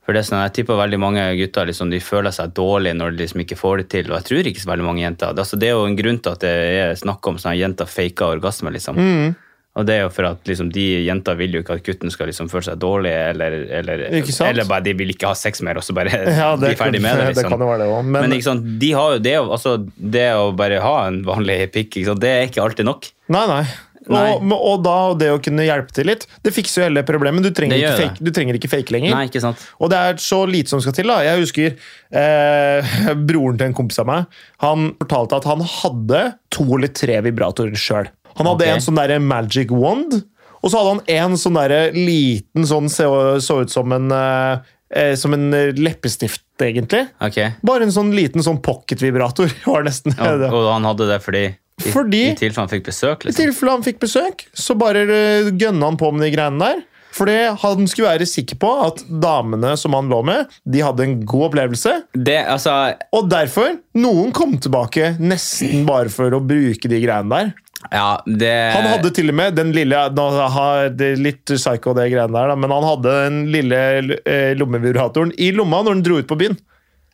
For det er sånn, Jeg tipper veldig mange gutter liksom, de føler seg dårlig når de liksom ikke får det til. Og jeg tror ikke så veldig mange jenter. Det, altså, det er jo en grunn til at det er snakk om sånne jenter faker orgasme. liksom. Mm. Og det er jo for at liksom, de jenter vil jo ikke at gutten skal liksom, føle seg dårlig, eller, eller, eller bare de vil ikke ha sex mer, og så bare Ja, det, bli ferdig med det. det liksom. kan jo være det også, Men, Men sant, de har jo det, altså, det å bare ha en vanlig pikk, det er ikke alltid nok. Nei, nei. Og, og da det å kunne hjelpe til litt, det fikser jo hele problemet. Du trenger, ikke fake, du trenger ikke fake lenger. Nei, ikke sant? Og det er så lite som skal til. da. Jeg husker eh, broren til en kompis av meg. Han fortalte at han hadde to eller tre vibratorer sjøl. Han hadde okay. en sånn der magic wand, og så hadde han en sånn der liten sånn så, så ut som en eh, eh, som en eh, leppestift, egentlig. Okay. Bare en sånn liten sånn pocket-vibrator. var nesten det. og han hadde det fordi Fordi- i tilfelle han fikk besøk? I liksom. tilfelle han fikk besøk, så bare eh, gønna han på med de greiene der. Fordi han skulle være sikker på at damene som han lå med, de hadde en god opplevelse. Det, altså, Og derfor, noen kom tilbake nesten bare for å bruke de greiene der. ja, det Han hadde til og med den lille det er Litt psycho, det greiene der, men han hadde den lille eh, lommevibratoren i lomma når han dro ut på byen.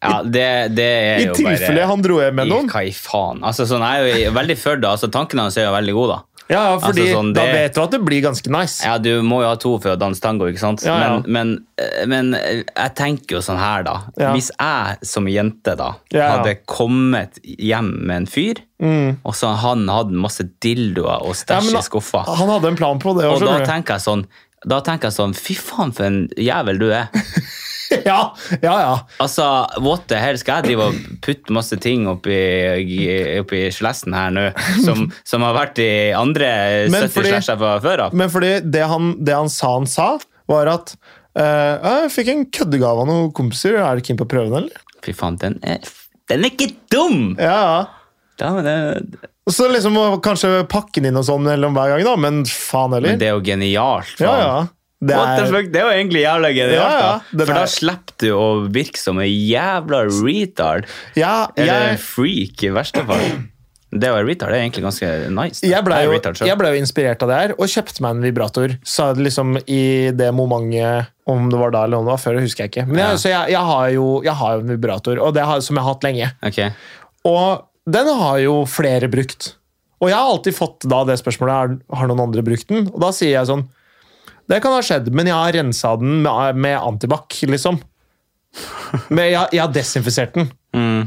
Ja, det, det er I jo tilfelle bare han dro hjem med noen. Hva i faen? Altså, sånn, er jo veldig for det. Altså, tankene hans er jo veldig gode, da. Ja, ja, fordi Altså, sånn, da vet du at det blir ganske nice. Ja, Du må jo ha to for å danse tango, ikke sant? Ja, ja. Men, men, eh, men eh, jeg tenker jo sånn her, da. Ja. Hvis jeg som jente da hadde kommet hjem med en fyr, og så han hadde masse dildoer og stæsj i skuffa, Han hadde en plan på det. og da tenker sånn da tenker jeg sånn, Fy faen, for en jævel du er. ja, ja, ja. Altså, What the hell? Skal jeg drive og putte masse ting oppi, oppi slessen her nå, som, som har vært i andre Men 70 slasher fra før av? Men fordi det han, det han sa han sa, var at uh, Jeg fikk en køddegave av noen kompiser. Er du keen på å prøve den, eller? Fy faen, den er, den er ikke dum! Ja, ja. Ja, men det, Så liksom kanskje pakke den inn og sånn mellom hver gang, da, men faen heller. men det er jo genialt. faen. Ja, ja. Det What the er, fuck? Det er jo egentlig jævla genialt. Ja, ja, da. For da er- slipper du å virke som en jævla retard. ja, Eller en freak, i verste fall. Det å være retard er egentlig ganske nice. jeg ble jo, retard jeg ble jo inspirert av det her, og kjøpte meg en vibrator. Så liksom i det momentet Om det var da eller om det var før, det husker jeg ikke. Men jeg, så jeg, jeg, har jo, jeg har jo en vibrator, og det har, som jeg har hatt lenge. Okay. Og den har jo flere brukt. Og jeg har alltid fått da det spørsmålet har noen andre brukt den. Og da sier jeg sånn Det kan ha skjedd, men jeg har rensa den med, med antibac, liksom. Men jeg, jeg har desinfisert den. Mm.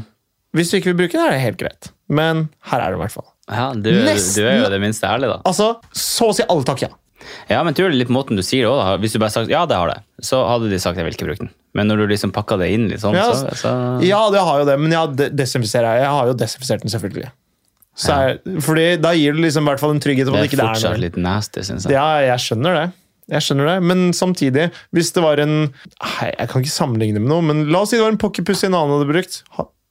Hvis du ikke vil bruke den, er det helt greit. Men her er det i hvert fall. Ja, du, Nesten- du er jo det minste ærlig, da. Altså, så å si alle takk, ja. Ja, men tror du litt måten du sier det da. Hvis du bare sagt ja, det har det, så hadde de sagt jeg vil ikke bruke den. Men når du liksom pakka det inn litt sånn, Ja, så, så Ja, det har jo det, men jeg, jeg har jo desinfisert den, selvfølgelig. Så er, fordi Da gir du liksom i hvert fall en trygghet om det at er ikke det er fortsatt litt nasty, syns jeg. Ja, jeg skjønner det. Jeg skjønner det, Men samtidig, hvis det var en Nei, Jeg kan ikke sammenligne med noe, men la oss si det var en pocketpussy en annen hadde brukt.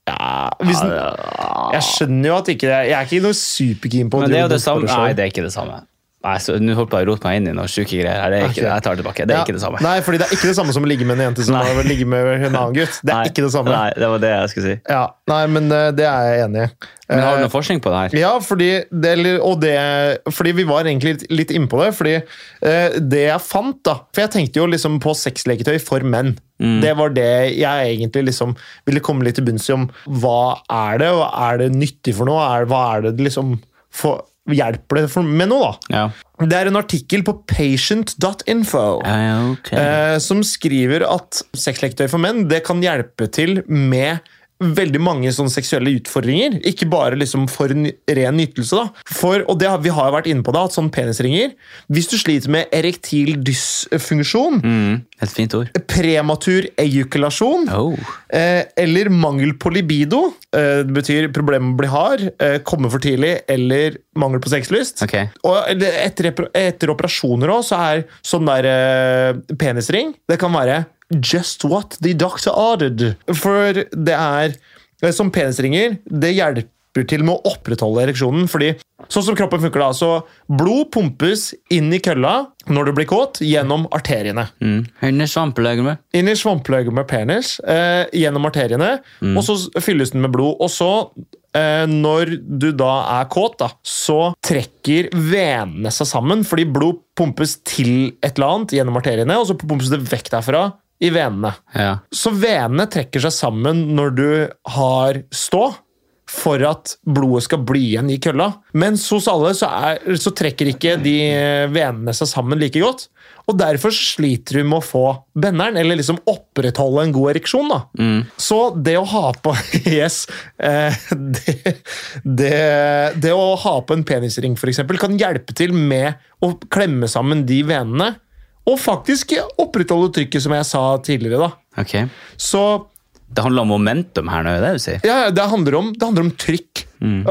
Ja, den, jeg skjønner jo at ikke det Jeg er ikke noe superkeen på å Men det er det samme. Nei, det er ikke det samme. Nei, så Nå holdt jeg på å rote meg inn i noen sjuke greier. her. Det er ikke, okay. Jeg tar det tilbake. Det er Ja, ikke det samme. Nei, fordi det er ikke det samme som å ligge med en jente som har ligget med en annen gutt. Det er Nei, ikke det samme. Nei, det var det jeg skulle si. Ja, nei, men eh, det er jeg enig i. Men har du Eh, noe forskning på det her? Ja, fordi, det, og det, fordi vi var egentlig litt, litt innpå det. Fordi eh, det jeg fant, da For jeg tenkte jo liksom på sexleketøy for menn. Det var det jeg egentlig liksom ville komme litt til bunns i om. Hva er det, og er det nyttig for noe? Hva er det det liksom for, Hjelper det med noe, da? Ja. Det er en artikkel på patient.info. okay. Eh, som skriver at sexleketøy for menn det kan hjelpe til med veldig mange sånne seksuelle utfordringer. Ikke bare liksom for ren nytelse. da. For, og det Vi har jo vært inne på det, at sånne penisringer Hvis du sliter med erektil dysfunksjon, Mm, et fint ord. prematur ejukulasjon. Oh. eh, eller mangel på libido eh, Det betyr problemer med å bli hard, eh, komme for tidlig eller mangel på sexlyst. Okay. Og etter, etter operasjoner òg, så er sånn der eh, penisring Det kan være just what the doctor ordered. For det er eh, Som penisringer, det hjelper til med å opprettholde ereksjonen. fordi Sånn som kroppen funker da, så Blod pumpes inn i kølla når du blir kåt, gjennom arteriene. Mm. i svampelegemet. Inn i svampeløyet med penis, eh, gjennom arteriene, og så fylles den med blod. Og så, eh, når du da er kåt, da, så trekker venene seg sammen, fordi blod pumpes til et eller annet gjennom arteriene, og så pumpes det vekk derfra i venene. Ja. Så venene trekker seg sammen når du har stå, for at blodet skal bli igjen i kølla. Mens hos alle så, er, så trekker ikke de venene seg sammen like godt. Og derfor sliter du med å få benderen, eller liksom opprettholde en god ereksjon. da. Så det å ha på Yes. Eh, det, det, det å ha på en penisring for eksempel, kan hjelpe til med å klemme sammen de venene. Og faktisk opprettholde trykket, som jeg sa tidligere. da. Okay. Så Det handler om momentum her nå, det du sier? ja, det handler om, det handler om trykk.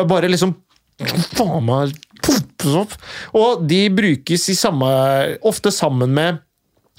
Bare liksom Faen meg. Og de brukes i samme, ofte sammen med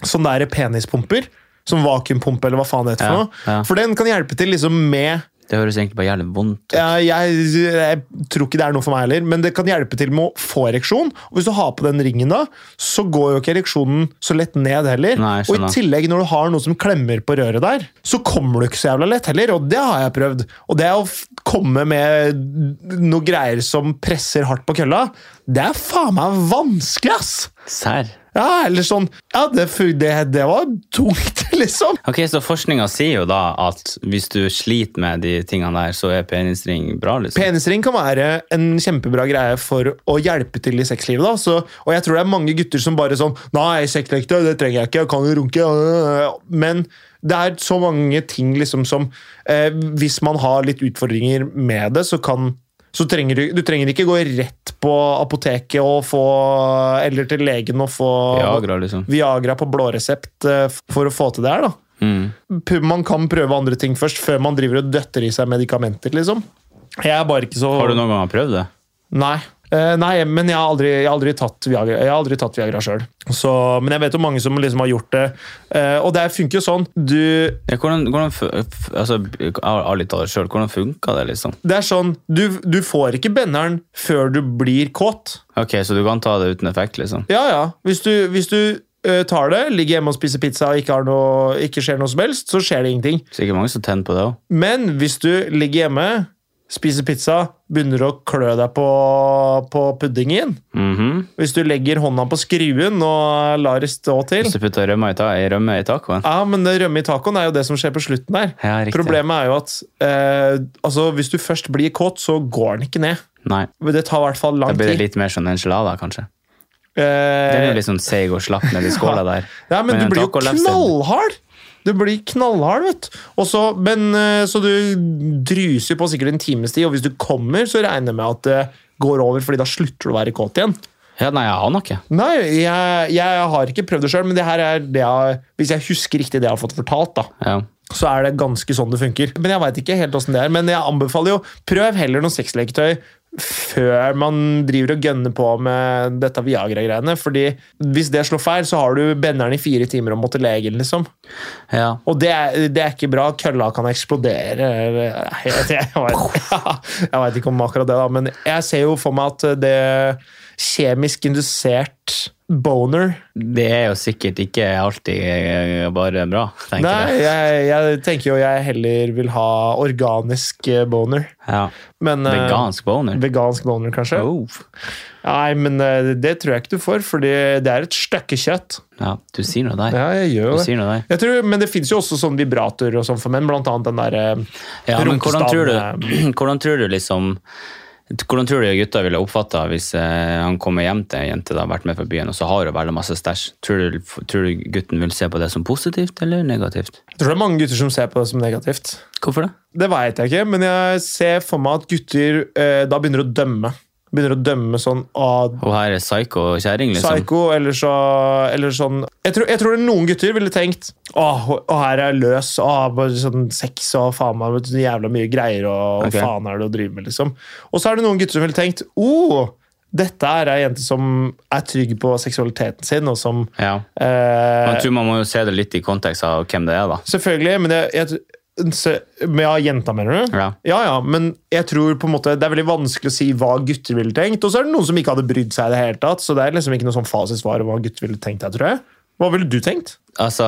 sånne der penispumper. Som vakuumpumpe, eller hva faen det heter. for Ja, noe. ja. For den kan hjelpe til liksom med Det høres egentlig bare jævlig vondt ut. ja, jeg, jeg tror ikke det er noe for meg heller, men det kan hjelpe til med å få ereksjon. Og hvis du har på den ringen, da, så går jo ikke ereksjonen så lett ned heller. Nei, og i tillegg, når du har noe som klemmer på røret der, så kommer du ikke så jævla lett heller, og det har jeg prøvd. Og det å komme med noe greier som presser hardt på kølla, det er faen meg vanskelig, ass! Serr? Ja, eller sånn Ja, det, det, det var tungt, liksom. Ok, Så forskninga sier jo da at hvis du sliter med de tingene der, så er penisring bra? liksom? Penisring kan være en kjempebra greie for å hjelpe til i sexlivet. da, så, Og jeg tror det er mange gutter som bare sånn Nei, sexleketøy, det trenger jeg ikke, jeg kan jo runke. øh». Men det er så mange ting liksom som eh, Hvis man har litt utfordringer med det, så kan så trenger du, du trenger ikke gå rett på apoteket og få, eller til legen og få Viagra, liksom. Viagra på blå resept eh, for å få til det her. da. Mm. Man kan prøve andre ting først, før man driver og døtter i seg medikamenter. liksom. Jeg er bare ikke så Har du noen gang prøvd det? Nei. Eh, nei, men jeg har aldri, jeg har aldri tatt Viagra, jeg har aldri tatt Viagra sjøl. Men jeg vet jo mange som liksom har gjort det. Uh, og det funker jo sånn. Du, Ja, hvordan, hvordan, altså, Ærlig talt selv, hvordan funka det? liksom? det er sånn, du, du får ikke benderen før du blir kåt. Ok, Så du kan ta det uten effekt? liksom? Ja, ja. Hvis du, hvis du eh, tar det, ligger hjemme og spiser pizza og ikke, har noe, ikke skjer noe som helst, så skjer det ingenting. Sikkert mange som tenner på det også. Men hvis du ligger hjemme, spiser pizza, begynner å klø deg på, på puddingen Hvis du legger hånda på skruen og lar det stå til Hvis du putter rømme i, ta rømme i tacoen? Ja, men rømme i tacoen er jo det som skjer på slutten der. Ja. Problemet er jo at eh, altså, hvis du først blir kåt, så går den ikke ned. Nei. Det tar i hvert fall Da lang blir det tid. litt mer sånn enchilada, kanskje. Eh, Den er jo litt sånn seig og slapp nedi skåla der. Ja, men, Men du blir jo knallhard! Du blir knallhard, vet du. Og så, men, eh, så du dryser på sikkert en times tid, og hvis du kommer, så regner jeg med at det går over, fordi da slutter du å være kåt igjen. Ja, nei, jeg aner ikke. Nei, jeg, jeg har ikke prøvd det sjøl, men det her er det jeg, hvis jeg husker riktig det jeg har fått fortalt, da, Ja. så er det ganske sånn det funker. Men jeg veit ikke helt åssen det er. Men jeg anbefaler jo prøv heller noen sexleketøy før man driver og gønner på med dette Viagra-greiene. fordi hvis det slår feil, så har du benderen i fire timer og må til legen, liksom. ja. Og det er, det er ikke bra. Kølla kan eksplodere. Jeg, jeg veit ikke om akkurat det, da, men jeg ser jo for meg at det kjemisk indusert boner Det er jo sikkert ikke alltid eh, bare bra, tenker Nei, jeg. jeg, tenker jo jeg heller vil ha organisk eh, boner. Ja. Men, eh, Vegansk boner. Vegansk boner, kanskje? Oh. Nei, men det tror jeg ikke du får, for det er et stykke kjøtt. Ja, du sier noe der. Ja, jeg gjør Du det. noe der. Tror, men det fins jo også sånn vibrator og sånn for menn, blant annet den derre Ja, men hvordan tror, du, hvordan tror du liksom hvordan tror du gutta ville oppfatta hvis eh, han kommer hjem til ei jente har vært med fra byen, og så har hun veldig masse stæsj? Tror, du- tror du gutten vil se på det som positivt eller negativt? Jeg tror det er mange gutter som ser på det som negativt. Hvorfor det? Det veit jeg ikke, men jeg ser for meg at gutter eh, da begynner å dømme. Begynner å dømme sånn av Hun her er psycho-kjerring, liksom? psycho, eller, så, eller sånn jeg tror, jeg tror noen gutter ville tenkt Åh, å, her er jeg løs. Åh, bare sånn sex og faen meg så jævla mye greier. Og Ok. hva faen er det å drive med, liksom. Og så er det noen gutter som ville tenkt oh, dette er ei jente som er trygg på seksualiteten sin, og som Ja. eh, Man tror man må jo se det litt i kontekst av hvem det er, da. Selvfølgelig, men jeg, jeg, ja, jenta, mener du? Ja. ja, ja, men jeg tror på en måte det er veldig vanskelig å si hva gutter ville tenkt. Og så er det noen som ikke hadde brydd seg i det hele tatt, så det er liksom ikke noe sånn fasitsvar om hva gutter ville tenkt her, tror jeg. Hva ville du tenkt? Altså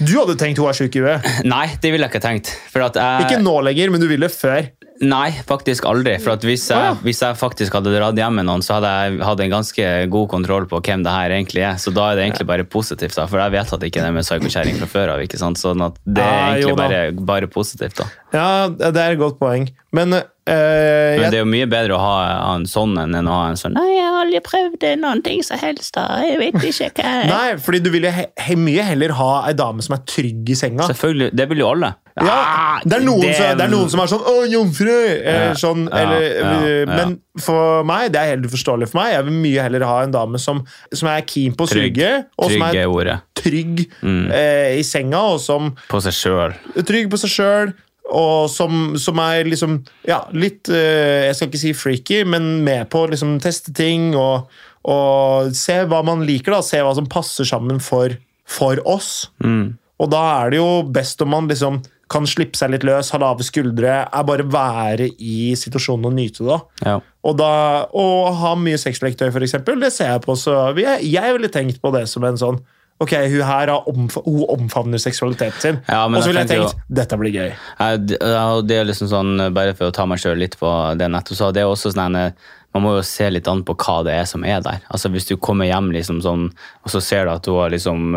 Du hadde tenkt hun er sjuk i huet. Nei, det ville jeg ikke tenkt. For at jeg, Ikke nå lenger, men du ville før. Nei, faktisk aldri. For at hvis, jeg, ja. hvis jeg faktisk hadde dratt hjem med noen, så hadde jeg hatt en ganske god kontroll på hvem det her egentlig er. Så da er det egentlig bare positivt, da. For jeg vet at det ikke er med psykokjerring fra før av. ikke sant? Sånn at det er egentlig bare, bare positivt, da. Ja, det er et godt poeng. Men, Uh, Men det er jo mye bedre å ha, ha en sånn enn å ha en sånn Nei, jeg har aldri prøvd noen ting som helst, da. Jeg vet ikke hva jeg Nei, fordi du ville he he mye heller ha ei dame som er trygg i senga. Selvfølgelig. Det vil jo alle. Ja, det, er noen, det- Som, det er noen som er sånn 'Å, jomfru!' Eller sånn, eller. Men for meg, det er helt uforståelig for meg. Jeg vil mye heller ha en dame som, som er keen på å suge, og som er ordet. trygg Mm. eh, i senga, og som På seg sjøl. trygg på seg sjøl. Og som, som er liksom ja, litt eh, Jeg skal ikke si freaky, men med på å liksom teste ting og, og se hva man liker. da, Se hva som passer sammen for, for oss. Mm. Og da er det jo best om man liksom kan slippe seg litt løs, ha lave skuldre, er bare være i situasjonen og nyte det. Ja. Og da, å ha mye sexleketøy, eksempel, det ser jeg på. Så jeg, jeg ville tenkt på det som en sånn Ok, hun her har omf hun omfavner seksualiteten sin. Ja, og så ville jeg tenkt jo, dette blir gøy. Ja, det- er liksom sånn, Bare for å ta meg sjøl litt på det nettopp sa, det er også sånn en, man må jo se litt an på hva det er som er der. Altså Hvis du kommer hjem liksom sånn, og så ser du at du har liksom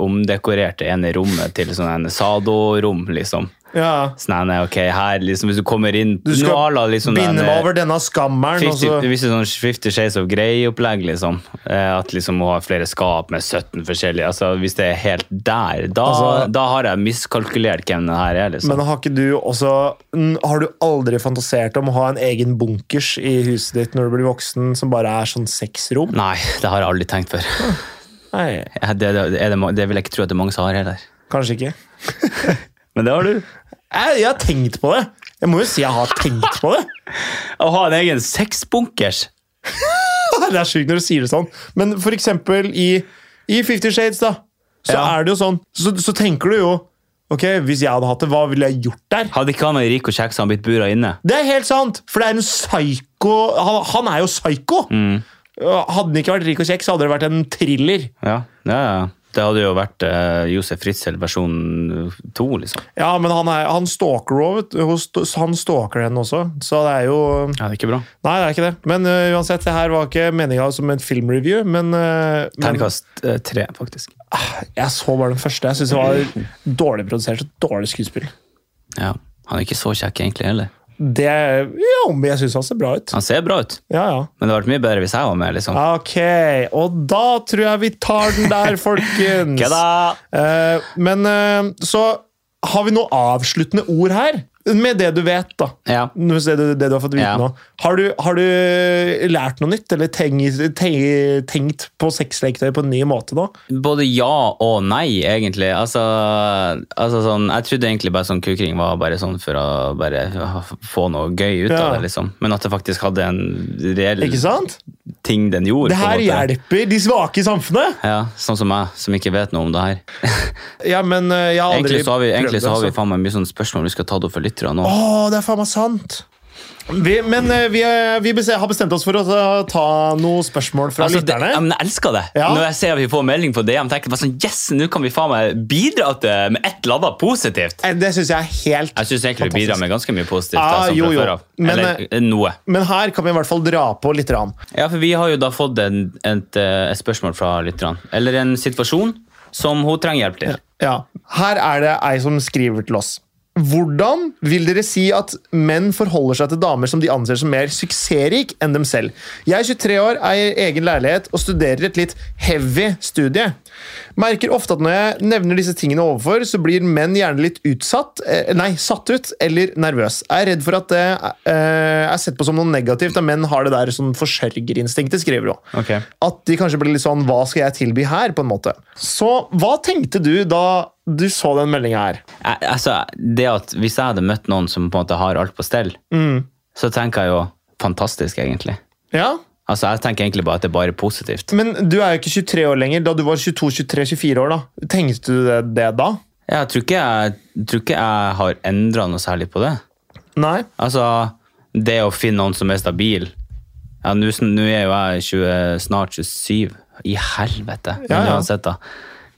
omdekorert det ene rommet til sånn en Sado-rom, liksom. Ja. Så nei, nei, ok, her liksom, Hvis du kommer inn Du skal Nå liksom binde den, meg over denne skammeren. og 50, så- hvis det er sånn Fifty Shades of Grey-opplegg, liksom. Eh, At liksom må ha flere skap med 17 forskjellige altså Hvis det er helt der, da, Altså- da har jeg miskalkulert hvem det her er. liksom. Men har ikke du også Har du aldri fantasert om å ha en egen bunkers i huset ditt når du blir voksen, som bare er sånn seks rom? Nei, det har jeg aldri tenkt før. Ja, Det, det, det, det vil jeg ikke tro at det er mange som har heller. kanskje ikke. Men det har du. Jeg, jeg har tenkt på det. Jeg må jo si jeg har tenkt på det. Å ha en egen sexbunkers! Det er sjukt når du sier det sånn. Men for eksempel i, i Fifty Shades, da, så Ja. er det jo sånn så, så tenker du jo Ok, Hvis jeg hadde hatt det, hva ville jeg gjort der? Hadde ikke han vært rik og hadde blitt bura inne. Det er helt sant! For det er en psyko Han, han er jo psyko! Hadde han ikke vært rik og kjekk, så hadde det vært en thriller. Ja, ja, ja. Det hadde jo vært uh, Josef Ritzel versjon to, liksom. Ja, men han, er, han stalker Han stalker henne også, så det er jo Ja, det er ikke bra. Nei, det er ikke det. Men uh, uansett, det her var ikke meninga som en filmreview, men, uh, Terningkast uh, tre, faktisk. jeg så bare den første. Jeg syns det var dårlig produsert og dårlig skuespill. Ja. Han er ikke så kjekk egentlig heller. Det Ja, men jeg syns han ser bra ut. Han ser bra ut, Ja, ja. men det hadde vært mye bedre hvis jeg var med. liksom. Ok, og da tror jeg vi tar den der, folkens. Kødda! Eh, men eh, så har vi noen avsluttende ord her. Med det du vet, da. Ja. Det du, det du har fått vite Ja. nå. Har du, har du lært noe nytt, eller tenkt, tenkt, tenkt på sexleketøy på en ny måte nå? Både ja og nei, egentlig. Altså, altså sånn, Jeg trodde egentlig bare sånn kukring var bare sånn for å bare få noe gøy ut Ja. av det. liksom. Men at det faktisk hadde en reell Ikke sant? ting den gjorde. Det her hjelper de svake i samfunnet! Ja, Sånn som meg, som ikke vet noe om det her. Ja, men eh, jeg har aldri Egentlig så har vi, egentlig så har vi altså. faen meg mye sånne spørsmål vi skal ta det opp for lyttere nå. Å, det er faen meg sant! Vi, men eh, vi, er- vi har bestemt oss for å ta, noen spørsmål fra Altså, det, lytterne. ja, men jeg elsker det. Ja. Når jeg ser at vi får melding på DM, tenker jeg bare sånn, yes, nå kan vi faen meg bidra til med et eller annet positivt. Eh, Det syns jeg er helt Jeg syns egentlig vi bidrar med ganske mye positivt. Ah, da, sånn jo, jo. Men, Eller eh, noe. Men her kan vi i hvert fall dra på litt. Rann. Ja, for vi har jo da fått en, et, eh, et spørsmål fra lytterne. Eller en situasjon som hun trenger hjelp til. Ja. Her er det ei som skriver til oss. Hvordan vil dere si at menn forholder seg til damer som de anser som mer suksessrik enn dem selv? Jeg er 23 år, eier egen leilighet og studerer et litt heavy studie. Merker ofte at når jeg nevner disse tingene overfor, så blir menn gjerne litt utsatt, eh, nei, satt ut eller nervøs. Jeg er redd for at det eh, er sett på som noe negativt, at menn har det der sånn forsørgerinstinktet, skriver hun. Okay. At de kanskje blir litt sånn Hva skal jeg tilby her? på en måte. Så hva tenkte du da du så den meldinga her? Altså, det at Hvis jeg hadde møtt noen som på en måte har alt på stell, Mm. så tenker jeg jo fantastisk, egentlig. Ja, Altså, Jeg tenker egentlig bare at det er bare positivt. Men du er jo ikke 23 år lenger. Da du var 22-23-24 år, da. Tenkte du det, det da? Jeg tror ikke jeg, tror ikke jeg har endra noe særlig på det. Nei? Altså, det å finne noen som er stabil ja, Nå er jo jeg 20, snart 27. I helvete! Ja, ja. uansett, da.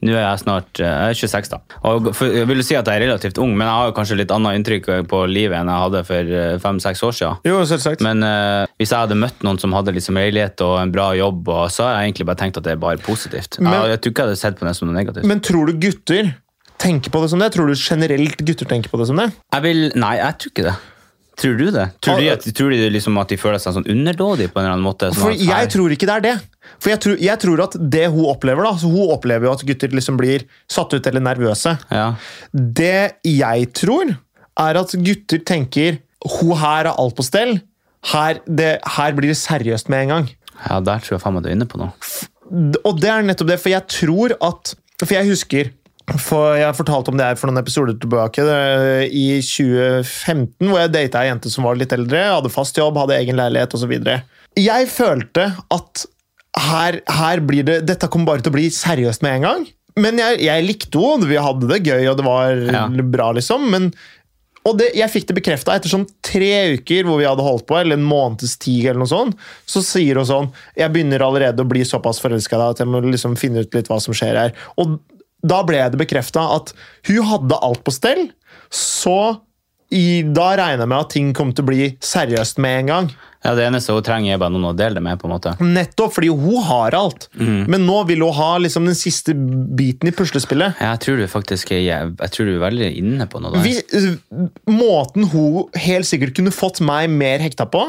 Nå er jeg snart eh, jeg er 26, da. Og jeg vil si at jeg er relativt ung, men jeg har kanskje litt annet inntrykk på livet enn jeg hadde for fem-seks år siden. Jo, selvsagt. Men uh, hvis jeg hadde møtt noen som hadde liksom leilighet og en bra jobb, så har jeg egentlig bare tenkt at det er bare positivt. Men- jeg, jeg tror ikke jeg hadde sett på det som noe negativt. Men tror du gutter tenker på det som det? Tror du generelt gutter tenker på det som det? Jeg vil, nei, jeg tror ikke det. Tror du det? Tror de, at, tror de liksom at de føler seg sånn underdådige på en eller annen måte? Sånn at, jeg tror ikke det er det. For jeg tror, jeg tror at det hun opplever, da så Hun opplever jo at gutter liksom blir satt ut eller nervøse. ja. Det jeg tror, er at gutter tenker Hun her har alt på stell. Her, det, her blir det seriøst med en gang. ja, der tror jeg faen meg du er inne på noe. Og det er nettopp det, for jeg tror at For jeg husker for Jeg fortalte om det her for noen episoder tilbake, i 2015, hvor jeg data ei jente som var litt eldre, hadde fast jobb, hadde egen leilighet osv. Jeg følte at her, her blir det Dette kommer bare til å bli seriøst med en gang. Men jeg, jeg likte henne, vi hadde det gøy, og det var Ja. bra, liksom. Men og det, jeg fikk det bekrefta etter sånn tre uker hvor vi hadde holdt på, eller en måneds tid, eller noe sånt. Så sier hun sånn Jeg begynner allerede å bli såpass forelska at jeg må liksom finne ut litt hva som skjer her. Og da ble det bekrefta at hun hadde alt på stell. Så i, da regner jeg med at ting kom til å bli seriøst med en gang. Ja, Det eneste hun trenger, er bare noen å dele det med. på en måte. Nettopp fordi hun har alt. Men nå vil hun ha liksom den siste biten i puslespillet. Jeg tror du faktisk er, jeg, jeg tror du er veldig inne på noe. Hvis, øh, måten hun helt sikkert kunne fått meg mer hekta på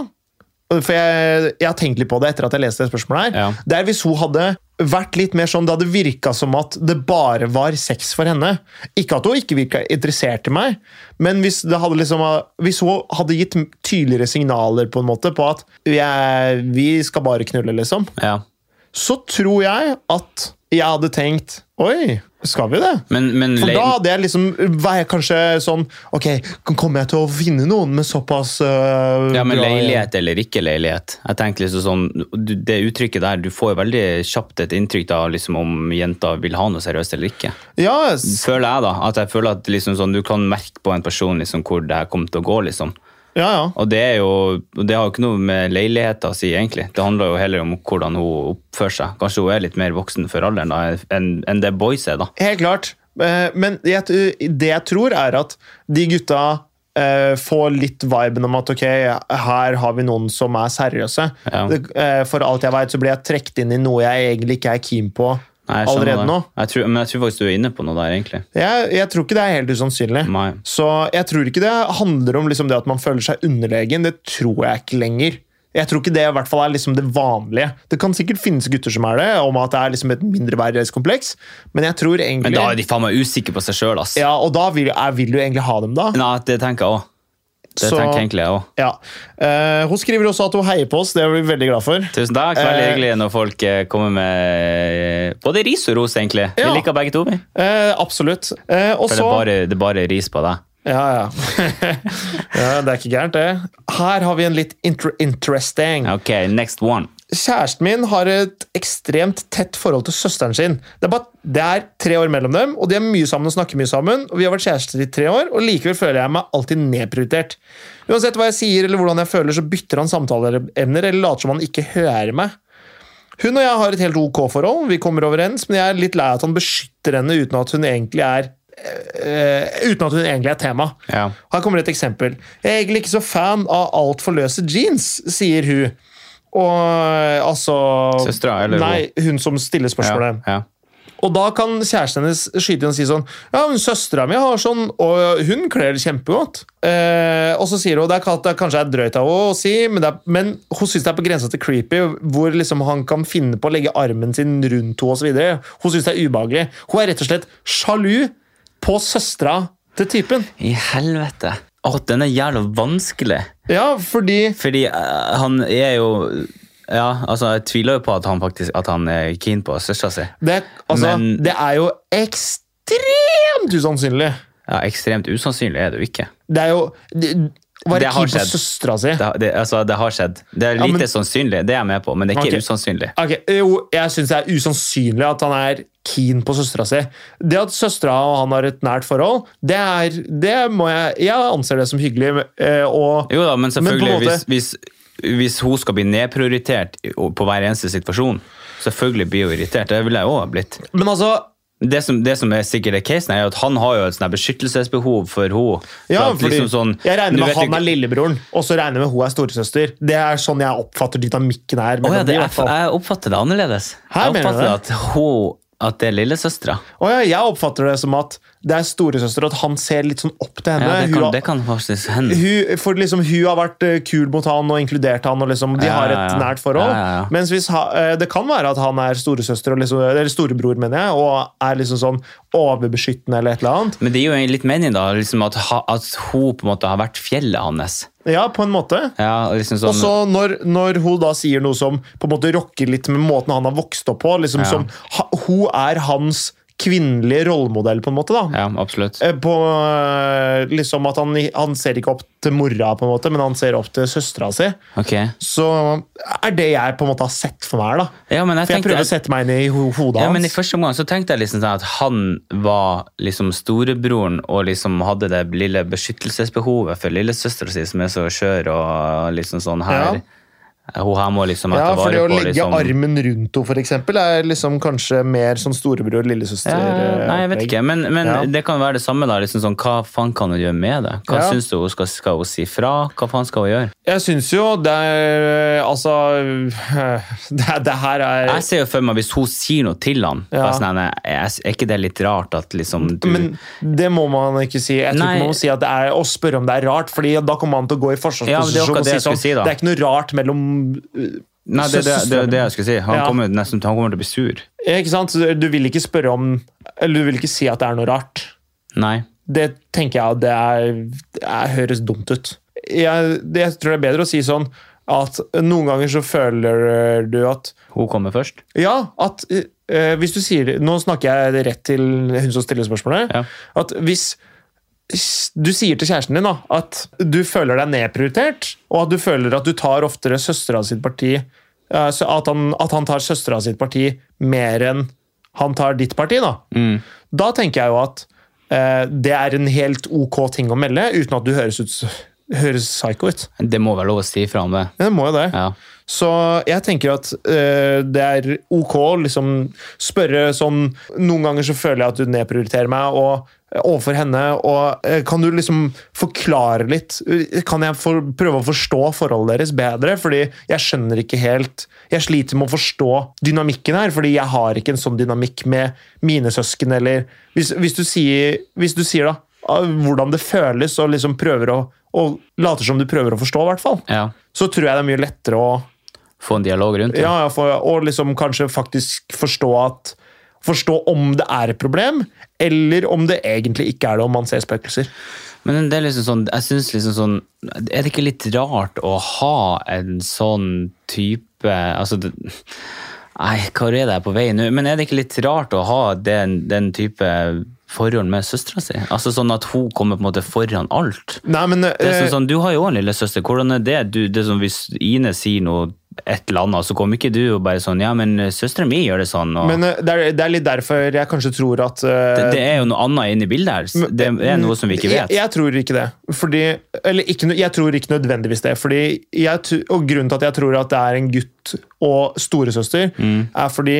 For jeg, jeg har tenkt litt på det etter at jeg leste det spørsmålet her. Ja. Er hvis hun hadde vært litt mer sånn Det hadde virka som at det bare var sex for henne. Ikke at hun ikke virka interessert i meg, men hvis, det hadde liksom, hvis hun hadde gitt tydeligere signaler på en måte på at vi, er, vi skal bare knulle, liksom, Ja. så tror jeg at jeg hadde tenkt Oi, skal vi det? Men, men For da hadde jeg liksom jeg kanskje sånn Ok, kommer jeg til å finne noen med såpass uh, ja, men leilighet eller ikke leilighet. Jeg tenker liksom sånn, Det uttrykket der, du får veldig kjapt et inntrykk da, liksom, om jenta vil ha noe seriøst eller ikke. Ja, s- Føler jeg da, at jeg føler at liksom sånn, Du kan merke på en person liksom, hvor det her kommer til å gå. liksom. Ja, ja. Og det er jo, det har jo ikke noe med leiligheten å si, egentlig. Det handler jo heller om hvordan hun oppfører seg. Kanskje hun er litt mer voksen for alderen enn enn det boys er. da. Helt klart. Eh, Men jeg, det jeg tror, er at de gutta eh, får litt viben om at ok, her har vi noen som er seriøse. Ja. Eh, for alt jeg vet, så blir jeg trukket inn i noe jeg egentlig ikke er keen på Nei, jeg allerede det. nå. Jeg tror, men jeg tror faktisk du er inne på noe der, egentlig. Jeg, jeg tror ikke det er helt usannsynlig. Nei. Så jeg tror ikke det handler om liksom det at man føler seg underlegen. Det tror jeg ikke lenger. Jeg tror ikke det i hvert fall er liksom det vanlige. Det kan sikkert finnes gutter som er det, om at det er liksom et mindreverdighetskompleks, men jeg tror egentlig Men da er de faen meg usikre på seg sjøl, ass. Ja, og da vil, er, vil du egentlig ha dem, da. Nei, det tenker jeg òg. Det Så- tenker egentlig jeg òg. Ja. Uh, hun skriver også at hun heier på oss, det er vi veldig glad for. Tusen takk. Veldig Eh, hyggelig når folk eh, kommer med både ris og ros, egentlig. Ja. Vi liker begge to. vi. Uh, absolutt. For det er, bare, det er bare ris på deg. Ja, ja. ja. Det er ikke gærent, det. Her har vi en litt inter interesting. Ok, next one. Kjæresten min har et ekstremt tett forhold til søsteren sin. Det er, bare, det er tre år mellom dem, og de er mye sammen og snakker mye sammen. og Vi har vært kjærester i tre år, og likevel føler jeg meg alltid nedprioritert. Uansett hva jeg sier eller hvordan jeg føler, så bytter han samtaleemner eller later som han ikke hører meg. Hun og jeg har et helt ok forhold, vi kommer overens, men jeg er litt lei at han beskytter henne uten at hun egentlig er Uh, uten at hun egentlig er tema. Ja. Her kommer et eksempel. Jeg er egentlig ikke så fan av altfor løse jeans, sier hun. Og altså Søstera, eller Nei, hun som stiller spørsmålet. ja. Og da kan kjæresten hennes skyte inn og si sånn Ja, men søstera mi har sånn, og hun kler det kjempegodt. Eh, og så sier hun det er, det kanskje er drøyt av henne å si, men, det er, men hun syns det er på grensa til creepy, hvor liksom han kan finne på å legge armen sin rundt henne osv. Hun syns det er ubehagelig. Hun er rett og slett sjalu på søstera til typen. I helvete. Å, den er jævla vanskelig. Ja, fordi Fordi uh, han er jo Ja, altså, jeg tviler jo på at han faktisk at han er keen på søstera si. det, altså, Men- det er jo ekstremt usannsynlig. Ja, ekstremt usannsynlig er det jo ikke. Det er jo det, Være Det har keen på søstera si. Det, det, altså, det har skjedd. Det er Ja, lite men- sannsynlig, det er jeg med på, men det er ikke okay. usannsynlig. Ok, jo, jeg syns det er usannsynlig at han er keen på søstera si. Det at søstera og han har et nært forhold, det er det må jeg Jeg anser det som hyggelig. eh, Og, Jo da, men Men selvfølgelig, måte- hvis, hvis, hvis hun skal bli nedprioritert på hver eneste situasjon, selvfølgelig blir hun irritert. Det ville jeg òg ha blitt. men altså Det som, det som er sikkert er casen, er at han har jo et sånn beskyttelsesbehov for henne. ja, For fordi liksom sånn- Jeg regner med han ikke- er lillebroren, og så regner jeg med hun er storesøster. Det er sånn jeg oppfatter dynamikken her. Oh, ja, det, jeg, jeg oppfatter det annerledes. Her jeg oppfatter det? at, hun, at det er lillesøstera. Oh, ja, jeg oppfatter det som at det er storesøster, at han ser litt sånn opp til henne. Ja, det kan, har- det kan faktisk hende. hun, for liksom, hun har vært eh, kul mot han og inkludert han, og liksom, de Ja, har et ja, nært forhold. Ja. Mens hvis ha, eh, det kan være at han er storesøster, og liksom, eller storebror, mener jeg, og er liksom sånn overbeskyttende eller et eller annet. Men det gir jo litt mening, da, liksom at, at hun på en måte har vært fjellet hans. Ja, på en måte. Ja, liksom sånn, Og så når, når hun da sier noe som på en måte rokker litt med måten han har vokst opp på, liksom Ja. som Hun er hans kvinnelige rollemodell, på en måte. da. Ja, absolutt. Eh, På eh, liksom at han, han ser ikke opp til mora, på en måte, men han ser opp til søstera si. Ok. Så er det jeg på en måte har sett for meg. her da. Ja, men jeg For jeg prøver å sette meg inn i ho hodet Ja, men I første omgang så tenkte jeg liksom sånn at han var liksom storebroren og liksom hadde det lille beskyttelsesbehovet for lillesøstera si, som er så skjør og liksom sånn her. Hun her må liksom Ja, for det å legge liksom armen rundt henne, eksempel, er liksom kanskje mer sånn storebror lillesøster ja, Nei, jeg vet ikke, men, men Ja. det kan være det samme. da, liksom sånn, Hva faen kan hun gjøre med det? Hva Ja. syns du hun skal, skal hun si fra? Hva faen skal hun gjøre? Jeg syns jo det er Altså Det, det her er Jeg ser jo for meg hvis hun sier noe til han, Ja. sånn, er, er ikke det litt rart at liksom du Men det må man ikke si. Jeg tror Nei. ikke man må si at det er å spørre om det er rart, Fordi da kommer man til å gå i Ja, men det forsvarsposisjon akkurat og det si jeg sånn si. Det er ikke noe rart mellom Nei, det, det, det, det, jeg skulle si. Han, Ja. kommer, nesten, han kommer til å bli sur. Ikke sant? Du vil ikke spørre om Eller du vil ikke si at det er noe rart. Nei. Det tenker jeg det, er, det er, høres dumt ut. Jeg, det, jeg tror det er bedre å si sånn at noen ganger så føler du at Hun kommer først. Ja, at øh, hvis du sier Nå snakker jeg rett til hun som stiller spørsmålet. Ja. At hvis du sier til kjæresten din da, at du føler deg nedprioritert, og at du føler at du tar oftere søstera sitt parti eh, så at han, at han tar søstera sitt parti mer enn han tar ditt parti, da, Mm. da tenker jeg jo at eh, det er en helt ok ting å melde, uten at du høres ut høres psycho ut. Det må være lov å si fra om det. Ja, det må jo det. Ja. Så jeg tenker at eh, det er ok å liksom spørre sånn Noen ganger så føler jeg at du nedprioriterer meg og overfor henne. og eh, Kan du liksom forklare litt? Kan jeg for, prøve å forstå forholdet deres bedre? Fordi jeg skjønner ikke helt Jeg sliter med å forstå dynamikken her, fordi jeg har ikke en sånn dynamikk med mine søsken. eller Hvis, hvis, du, sier, hvis du sier da hvordan det føles, og liksom prøver å og later som du prøver å forstå, i hvert fall, Ja. så tror jeg det er mye lettere å Få en dialog rundt det. ja, ja, for, og liksom kanskje faktisk forstå at Forstå om det er et problem, eller om det egentlig ikke er det, om man ser spøkelser. Men det er liksom sånn, jeg synes liksom sånn Er det ikke litt rart å ha en sånn type altså det, Nei, hva er det jeg på vei nå? Men er det ikke litt rart å ha den, den type forhold med søstera si? Altså sånn at hun kommer på en måte foran alt? Nei, men Det er eh, sånn, sånn, Du har jo en lillesøster. Hvordan er det? Du, det er sånn, hvis Ine sier noe et eller annet, så kom ikke du og bare sånn Ja, men søstera mi gjør det sånn. Og, men eh, det, er, det er litt derfor jeg kanskje tror at uh... det, det er jo noe annet inne i bildet her. Det er noe som vi ikke vet. Jeg, jeg tror ikke det. Fordi, eller ikke, jeg tror ikke nødvendigvis det. Fordi jeg, og grunnen til at jeg tror at det er en gutt og storesøster, Mm. er fordi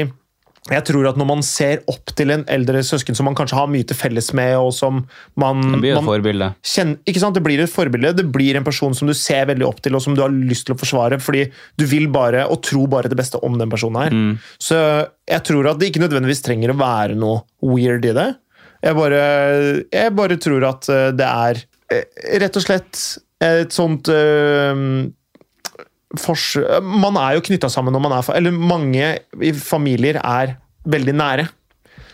jeg tror at når man ser opp til en eldre søsken som man kanskje har mye til felles med, og som man, Det blir et man forbilde. kjenner, ikke sant? Det blir et forbilde. Det blir en person som du ser veldig opp til, og som du har lyst til å forsvare, fordi du vil bare, og tror bare det beste om den personen her. Mm. Så jeg tror at det ikke nødvendigvis trenger å være noe weird i det. Jeg bare, jeg bare tror at eh, det er eh, rett og slett et sånt fors Man er jo knytta sammen når man er Eller mange i familier er veldig nære.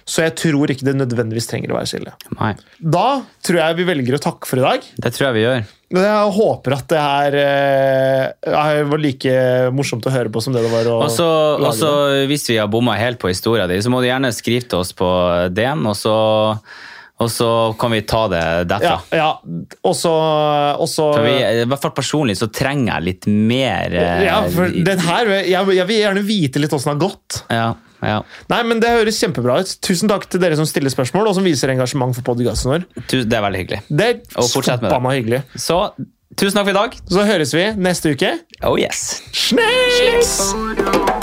Så jeg tror ikke det nødvendigvis trenger å være skille. Nei, Da tror jeg vi velger å takke for i dag. det tror jeg vi gjør. Jeg håper at det her eh, var like morsomt å høre på som det det var å også, lage også, hvis vi har bomma helt på historien di, så må du gjerne skrive til oss på DM, og så, og så kan vi ta det derfra. Ja, ja. Og så og vi, I hvert fall personlig så trenger jeg litt mer eh, ja, for den her, jeg, jeg vil gjerne vite litt åssen det har gått. ja, ja. Nei, men Det høres kjempebra ut. Tusen takk til dere som stiller spørsmål og som viser engasjement for podkasten vår. Det er veldig hyggelig. Det er Og fortsett med det. hyggelig. Så tusen takk for i dag. Så høres vi neste uke. Oh yes. Snakes!